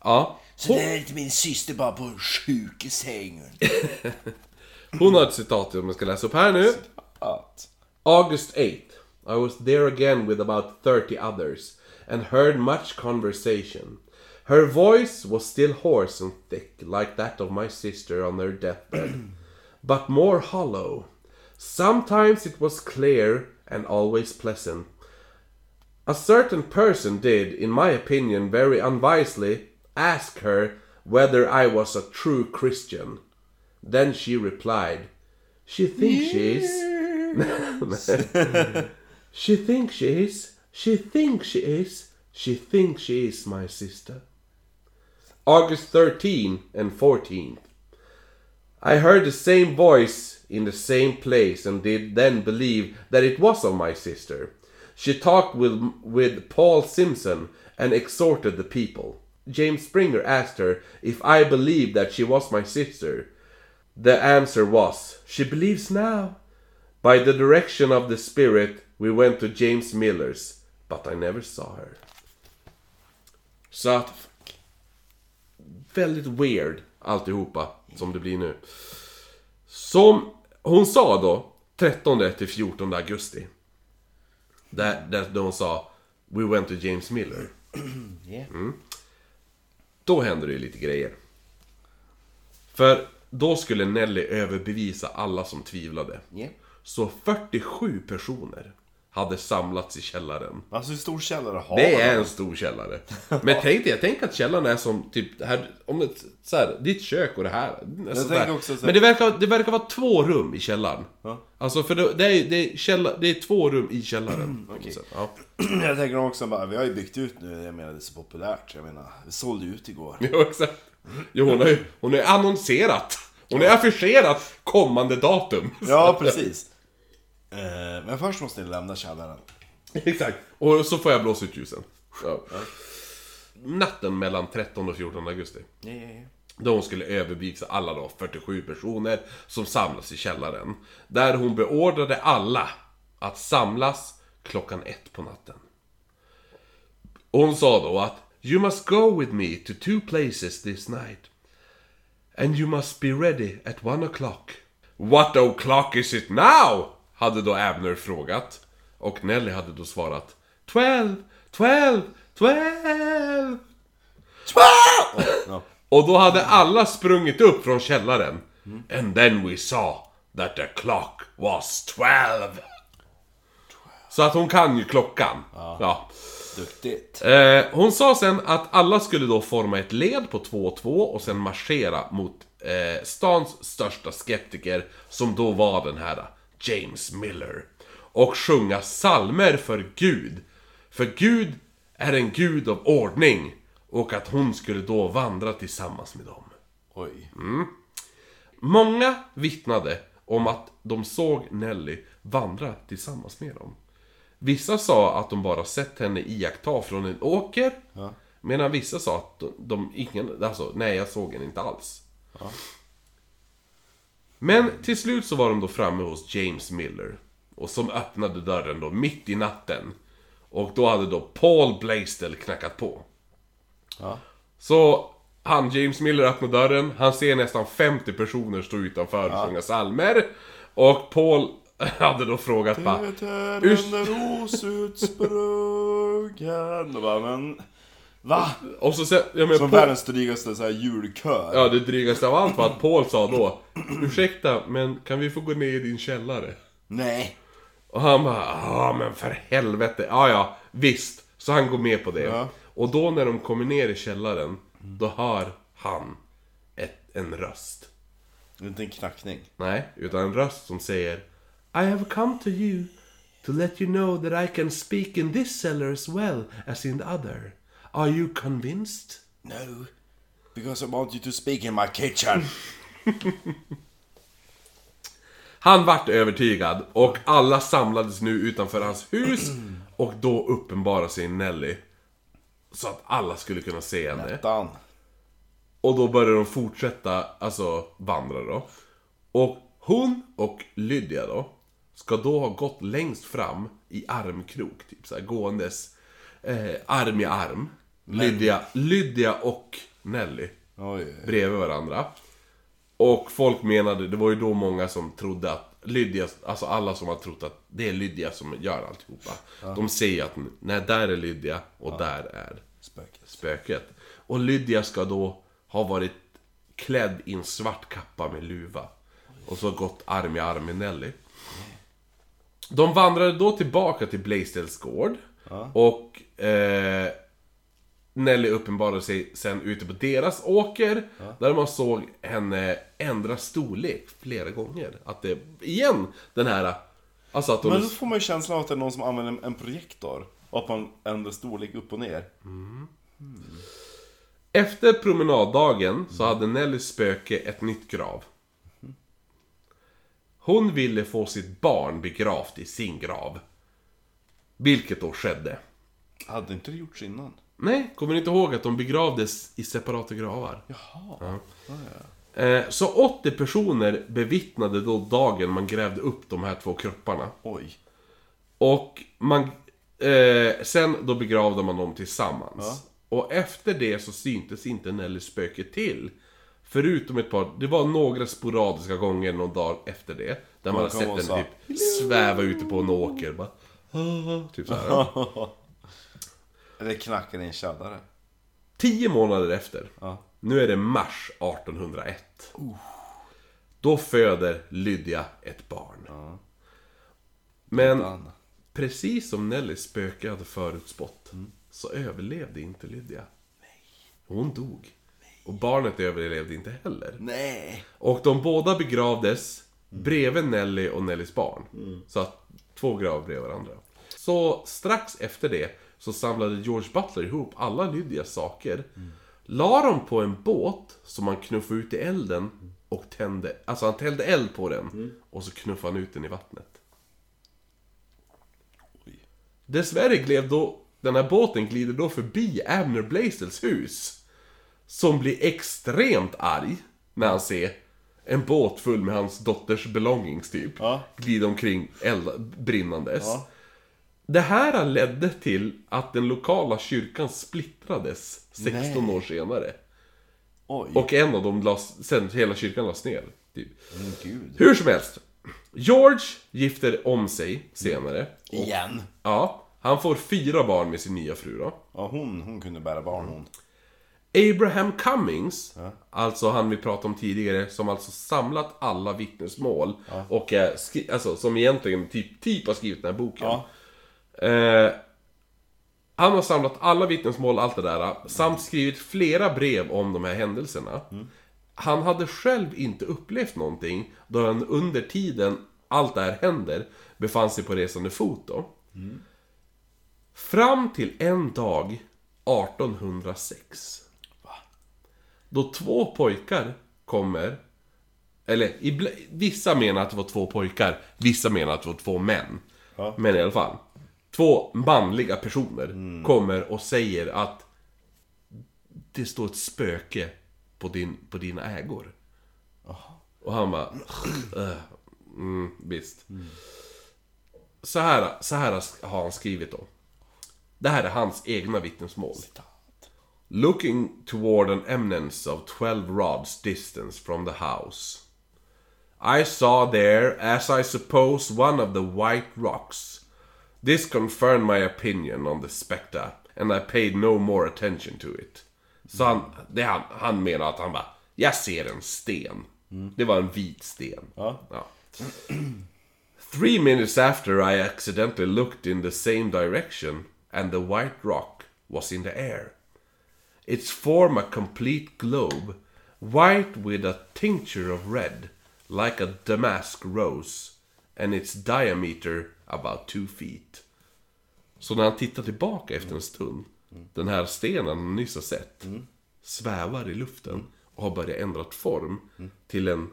Ja. Så Hon, det är inte min syster bara på sjukhusängen. hon har ett citat som jag ska läsa upp här nu. August 8th. I was there again with about 30 others and heard much conversation. Her voice was still hoarse and thick, like that of my sister on her deathbed, but more hollow. Sometimes it was clear and always pleasant. A certain person did, in my opinion, very unwisely ask her whether I was a true Christian. Then she replied, She thinks she is. She thinks she is. She thinks she is. She thinks she is my sister. August 13 and 14th. I heard the same voice in the same place and did then believe that it was of my sister. She talked with, with Paul Simpson and exhorted the people. James Springer asked her if I believed that she was my sister. The answer was, She believes now. By the direction of the Spirit, we went to James Miller's, but I never saw her. Så att... Väldigt weird alltihopa som det blir nu. Som hon sa då, 13 till 14 augusti. Där, där hon sa We went to James Miller. Yeah. Då hände det ju lite grejer. För då skulle Nelly överbevisa alla som tvivlade. Ja. Så 47 personer hade samlats i källaren. Alltså hur stor källare har Det är en stor källare. Men tänk dig, jag tänker att källaren är som typ, det här, om det, så här, ditt kök och det här. så tänker där. också så här- Men det verkar, det verkar vara två rum i källaren. Ja. Alltså för det, det, är, det, är källa, det är två rum i källaren. sätt. Ja. Jag tänker också bara, vi har ju byggt ut nu, jag menar det är så populärt. Jag menar, vi sålde ut igår. Jo, exakt. Jo, hon har ju hon har annonserat. Hon har affischerat kommande datum. Ja, precis. Eh, men först måste ni lämna källaren. Exakt. Och så får jag blåsa ut ljusen. Ja. Natten mellan 13 och 14 augusti. Ja, ja, ja. Då hon skulle överbevisa alla då, 47 personer som samlas i källaren. Där hon beordrade alla att samlas klockan ett på natten. Och hon sa då att You must go with me to two places this night. And you must be ready at one o'clock. What o'clock is it now? Hade då Abner frågat. Och Nelly hade då svarat Twelve, twelve, twelve. Ja. Och då hade alla sprungit upp från källaren. And then we saw that the clock was 12. Så att hon kan ju klockan. Ja. Duktigt. Eh, hon sa sen att alla skulle då forma ett led på två och två och sen marschera mot eh, stans största skeptiker som då var den här James Miller. Och sjunga salmer för Gud. För Gud är en gud av ordning. Och att hon skulle då vandra tillsammans med dem. Oj. Många vittnade om att de såg Nelly vandra tillsammans med dem. Vissa sa att de bara sett henne iaktta från en åker. Medan vissa sa att de, de ingen, alltså nej jag såg henne inte alls. Men till slut så var de då framme hos James Miller. Och som öppnade dörren då mitt i natten. Och då hade då Paul Blaisdell knackat på. Ja. Så han, James Miller, öppnar dörren. Han ser nästan 50 personer stå utanför och sjunga psalmer. Och Paul hade då frågat bara... Veteran rosutsprungen. Och bara, men... Va? Och så säger... Ja, men Som Paul, världens drygaste så här julkör. ja, det drygaste av allt var att Paul sa då... Ursäkta, men kan vi få gå ner i din källare? Nej. Och han bara, ja men för helvete, ja ja, visst. Så han går med på det. Ja. Och då när de kommer ner i källaren, då hör han ett, en röst. Inte en knackning. Nej, utan en röst som säger I have come to you to let you know that I can speak in this cellar as well as in the other. Are you convinced? No. Because I want you to speak in my kitchen. Han vart övertygad och alla samlades nu utanför hans hus och då uppenbarade sig Nelly. Så att alla skulle kunna se henne. Dan. Och då började de fortsätta, alltså vandra då. Och hon och Lydia då, ska då ha gått längst fram i armkrok, typ så här gåendes eh, arm i arm. Lydia, Lydia och Nelly Oj. bredvid varandra. Och folk menade, det var ju då många som trodde att Lydia, alltså alla som har trott att det är Lydia som gör alltihopa. De säger att, nej där är Lydia och där är Spöket. spöket. Och Lydia ska då ha varit klädd i en svart kappa med luva. Och så gått arm i arm med Nelly. De vandrade då tillbaka till Blaisdells gård. Och eh, Nelly uppenbarade sig sen ute på deras åker. Där man såg henne ändra storlek flera gånger. Att det, igen, den här... Alltså att hon... Men då får man ju känslan av att det är någon som använder en projektor. Och att man ändrar storlek upp och ner. Efter promenaddagen så hade Nellys spöke ett nytt grav. Hon ville få sitt barn begravt i sin grav. Vilket då skedde. Hade inte det gjorts innan? Nej, kommer ni inte ihåg att de begravdes i separata gravar? Jaha. Eh, Så 80 personer bevittnade då dagen man grävde upp de här två kropparna. Oj. Och man... Eh, sen då begravde man dem tillsammans. Och efter det så syntes inte Nellys spöke till. Förutom ett par, det var några sporadiska gånger någon dag efter det. Där man har kom sett henne sa, typ sväva ute på en åker. Bara, "Ah", typ så här. Eller knackar i en källare. Tio månader efter. Ja. Nu är det mars 1801. Då föder Lydia ett barn. Men Anna. precis som Nellys spöke hade förutspått så överlevde inte Lydia. Hon dog. Och barnet överlevde inte heller. Nej. Och de båda begravdes bredvid Nelly och Nellys barn. Så att två gravar bredvid varandra. Så strax efter det så samlade George Butler ihop alla Lydias saker. La dem på en båt som han knuffade ut i elden och tände, alltså han tände eld på den. Och så knuffade han ut den i vattnet. Dessvärre gled då, den här båten glider då förbi Abner Blazels hus. Som blir extremt arg när han ser en båt full med hans dotters belongings typ. Ja. Glida omkring eld, brinnandes. Ja. Det här ledde till att den lokala kyrkan splittrades 16 Nej. år senare. Oj. Och en av dem lades, sen hela kyrkan lades ner. Typ. Gud. Hur som helst. George gifter om sig senare. Igen. Ja, han får fyra barn med sin nya fru då. Ja, hon, hon kunde bära barn hon. Abraham Cummings, alltså han vi pratade om tidigare, som alltså samlat alla vittnesmål och är skri- alltså, som egentligen typ, typ har skrivit den här boken. Ja. Eh, han har samlat alla vittnesmål, allt det där, samt skrivit flera brev om de här händelserna. Han hade själv inte upplevt någonting, då han under tiden allt det här händer befann sig på resande fot då. Fram till en dag 1806. Då två pojkar kommer eller vissa menar att det var två pojkar, vissa menar att det var två män. Ja. Men i alla fall. Två manliga personer kommer och säger att det står ett spöke på, din, på dina ägor. Och han bara... "Äh, mm, visst. Så, här, så här har han skrivit då. Det här är hans egna vittnesmål. Looking toward an eminence of 12 rods distance from the house. I saw there, as I suppose, one of the white rocks. This confirmed my opinion on the spectre, and I paid no more attention to it. Så han, det han, han menar att han bara, jag ser en sten. Mm. Det var en vit sten. Ja. Ja. Three minutes after I accidentally looked in the same direction, and the white rock was in the air. Its form a complete globe, white with a tincture of red, like a damask rose, and its diameter about two feet. Så när han tittar tillbaka efter en stund, den här stenen han nyss har sett, svävar i luften och har börjat ändra form till en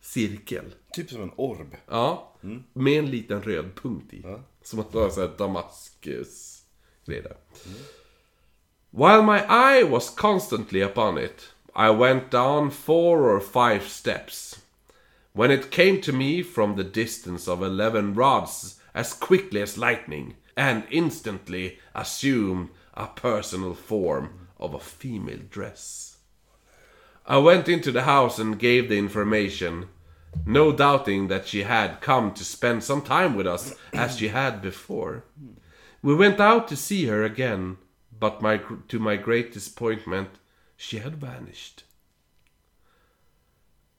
cirkel. Typ som en orb. Ja, med en liten röd punkt i. Som att det var såhär Damaskus där. While my eye was constantly upon it, I went down four or five steps. When it came to me from the distance of eleven rods as quickly as lightning, and instantly assumed a personal form of a female dress. I went into the house and gave the information, no doubting that she had come to spend some time with us as she had before. We went out to see her again, but my, to my great disappointment, she had vanished.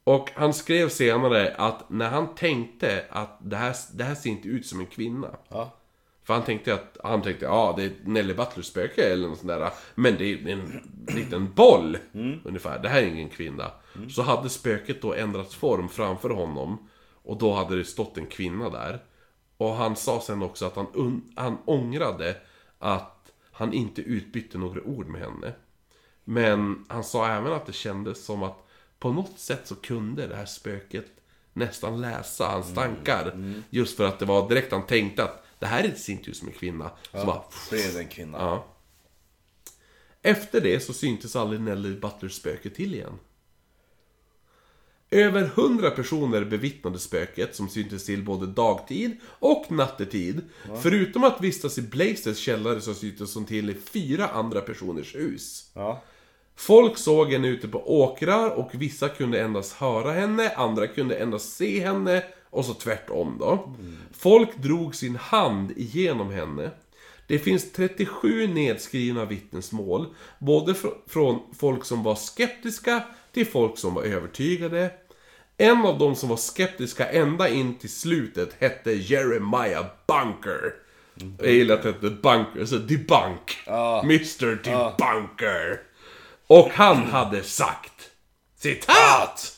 Och han skrev senare att när han tänkte att det här, det här ser inte ut som en kvinna. Ja. För han tänkte att, han tänkte, ja det är Nelly Butlers spöke eller något sånt där. Men det är en liten boll, ungefär. Det här är ingen kvinna. Så hade spöket då ändrat form framför honom. Och då hade det stått en kvinna där. Och han sa sen också att han, han ångrade att han inte utbytte några ord med henne. Men han sa även att det kändes som att på något sätt så kunde det här spöket nästan läsa hans tankar. Just för att det var direkt han tänkte att det här är ser inte ut som en kvinna. Så bara, Blev det en kvinna? ja. Efter det så syntes aldrig Nelly Butlers spöke till igen. Över hundra personer bevittnade spöket som syntes till både dagtid och nattetid. Förutom att vistas i Blazers källare så syntes hon till i fyra andra personers hus. Ja. Folk såg henne ute på åkrar och vissa kunde endast höra henne, andra kunde endast se henne och så tvärtom då. Folk drog sin hand igenom henne. Det finns 37 nedskrivna vittnesmål, både fr- från folk som var skeptiska till folk som var övertygade. En av de som var skeptiska ända in till slutet hette Jeremiah Bunker. Jag gillar att det hette Bunker, så Debunk. Mr Debunker. Och han hade sagt, citat!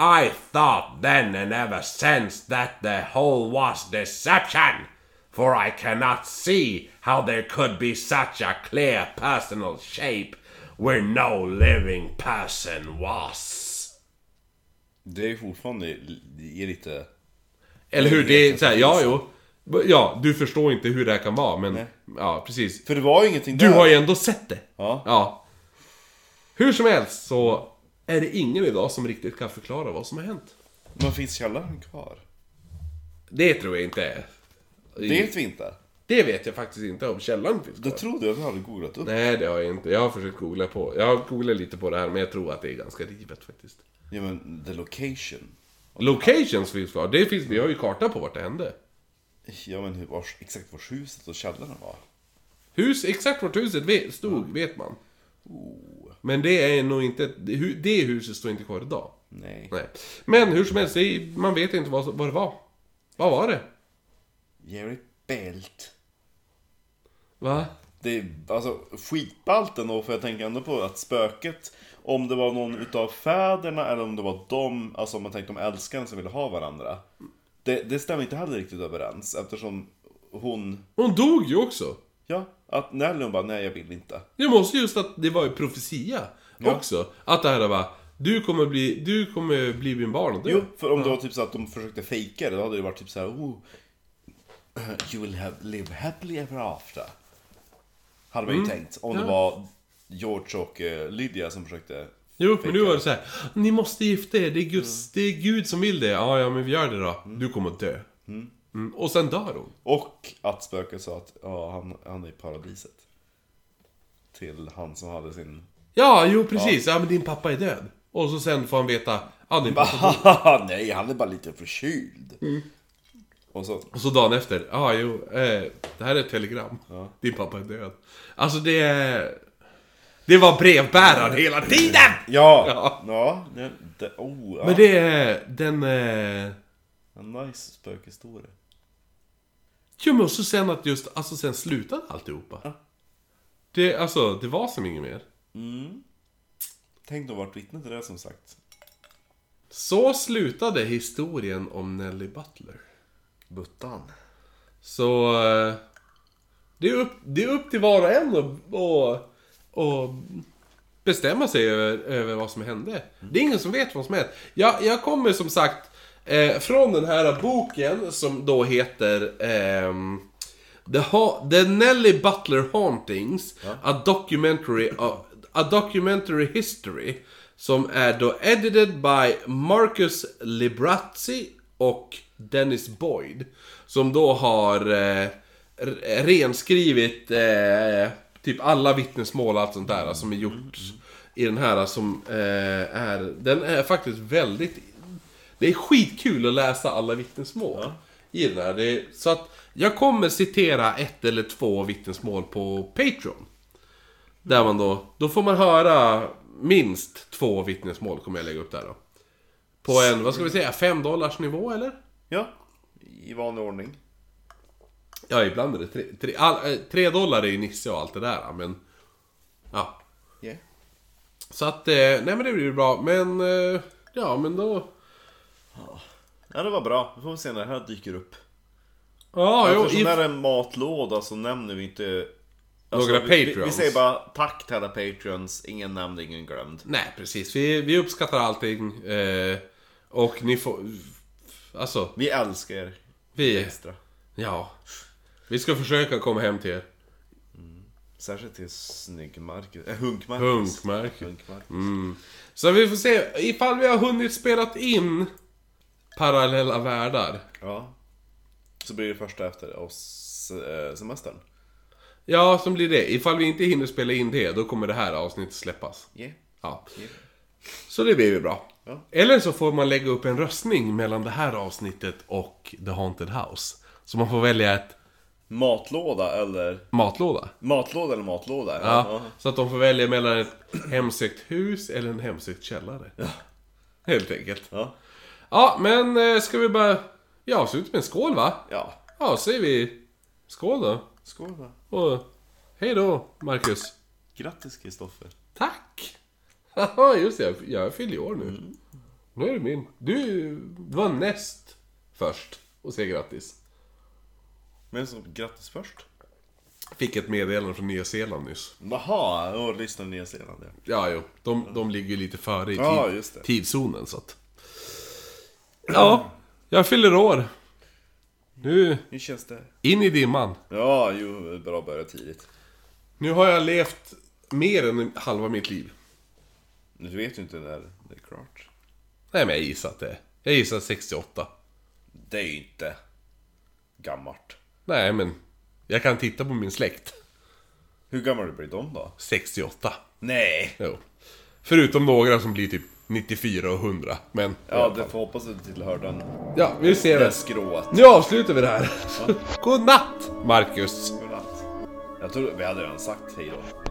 I thought then and ever since that the whole was deception. For I cannot see how there could be such a clear personal shape where no living person was. Det är fortfarande det är lite... Eller hur? Det är såhär, ja jo. Ja, du förstår inte hur det här kan vara, men... Nej. Ja, precis. För det var ju ingenting Du där. har ju ändå sett det. Ja. Ja. Hur som helst så är det ingen idag som riktigt kan förklara vad som har hänt. Men finns källaren kvar? Det tror jag inte. Det vet vi inte. Det vet jag faktiskt inte om källaren finns Det kvar. trodde jag att vi hade googlat upp. Nej, det har jag inte. Jag har försökt googla på. Jag har googlat lite på det här, men jag tror att det är ganska rivet faktiskt. Ja men, the location. Locations finns kvar. Det finns, vi har ju karta på vart det hände. Ja men hur, vars, exakt vars huset och källaren var. Hus, exakt vart huset ve- stod vet man. Oh, Men det är nog inte, det hu- det huset står inte kvar idag. nej. Nej. Men hur som helst, det man vet inte vad, vad det var. Vad var det? Jerry Belt. Va? Det är alltså skitballt ändå för jag tänker ändå på att spöket Om det var någon utav fäderna eller om det var de Alltså om man tänkte om älskaren som ville ha varandra Det, det stämmer inte heller riktigt överens eftersom hon Hon dog ju också. Ja, att Nelly hon bara nej jag vill inte Det måste just att det var ju profetia också. Att det här var, du kommer bli, du kommer bli min barn dö. Jo, för om det var typ så att de försökte fejka det då hade det varit typ så här, oh, You will have, live happily ever after Hade man ju tänkt Om det Mm. Ja. var George och eh, Lydia som försökte Jo, men nu var det så här. Ni måste gifta er, det är, Guds, det är Gud som vill det. Ja, ja, men vi gör det då. Du kommer att dö. Mm. Och sen dör hon. Och att spöket sa att ja, han, han är i paradiset. Till han som hade sin... Ja, jo precis. Ja. men din pappa är död. Och så sen får han veta, ja din pappa nej, han är bara lite förkyld. Och så, Och så dagen efter, ja jo, eh, det här är ett telegram. Din pappa är död. Alltså det är... Det var brevbäraren hela tiden! ja! Ja. Ja, det, det, oh, ja. Men det är den... Eh... En nice spökhistoria. Jo men också sen att just, alltså sen slutade alltihopa. Det, alltså, det var som inget mer. Tänk då varit vittne till det som sagt. Så slutade historien om Nelly Butler. Buttan. Så... eh, Det är upp, det är upp till var och en att och, och bestämma sig över, över vad som hände. Det är ingen som vet vad som hände. Jag, jag kommer som sagt eh, från den här boken som då heter... ehm, The, ha- The Nelly Butler Hauntings, a, documentary of, a documentary history. Som är då edited by Marcus Librazzi och Dennis Boyd. Som då har eh, renskrivit eh, typ alla vittnesmål och allt sånt där som är gjort i den här som eh, är... Den är faktiskt väldigt... Det är skitkul att läsa alla vittnesmål i den här. Det så att jag kommer citera ett eller två vittnesmål på Patreon. Där man då, då får man höra minst två vittnesmål kommer jag lägga upp där då. På en, vad ska vi säga, 5 dollars nivå eller? Ja, i vanlig ordning. Ja, ibland är det tre, tre, all, eh, tre dollar är ju Nisse och allt det där men... Ja. Yeah. Så att, eh, nej men det blir bra. Men, eh, ja men då... Ja, det var bra. Vi får se när det här dyker upp. Ja, jo, Eftersom det här är en matlåda så nämner vi inte... Alltså, Några vi, vi, vi Patreons. säger bara tack till alla Patreons, ingen nämnd, ingen glömd. Nej, precis. Vi, vi uppskattar allting. Eh, och ni får... Alltså, Vi älskar er vi... extra. Ja. Vi ska försöka komma hem till er. Särskilt till Snygg-Marcus, äh, Hunk-Marcus. Hunk-Marcus. Hunk-Marcus. Så vi får se ifall vi har hunnit spela in parallella världar. Ja. Så blir det första efter oss eh, semestern. Ja, som blir det. Ifall vi inte hinner spela in det, då kommer det här avsnittet släppas. Yeah. Ja. Yeah. Så det blir ju bra. Ja. Eller så får man lägga upp en röstning mellan det här avsnittet och The Haunted House. Så man får välja ett Matlåda eller... matlåda. Matlåda eller matlåda? Ja, så att de får välja mellan ett hemsökt hus eller en hemsökt källare. Helt enkelt. Ja. Ja, men eh, ska vi bara... Ja, avsluta med en skål va? Ja. Ja, säger vi skål då. Skål då. Och hej då, Marcus. Grattis Kristoffer. Tack! Haha, just det. Jag, jag fyller ju år nu. Nu är det min. Du var näst först och säga grattis. Men så grattis först. Fick ett meddelande från Nya Zeeland nyss. Jaha, och lyssna Nya Zeeland ja. Ja, jo. De, de ligger ju lite före i tid, Ja, just det. tidszonen så att... Ja, jag fyller år. Nu, Hur känns det? in i dimman. Ja, jo, bra att börja tidigt. Nu har jag levt mer än halva mitt liv. Du vet ju inte när det är klart. Nej men jag gissar att det är. Jag gissar 68. Det är ju inte gammalt. Nej men, jag kan titta på min släkt. Hur gammal blir de då? 68. Nej! Jo. Förutom några som blir typ 94 och 100. Men, Ja, det får hoppas att du tillhör den, ja vi ser det skrået. Nu avslutar vi det här. God natt, Marcus. Godnatt. Jag tror vi hade redan sagt hej då.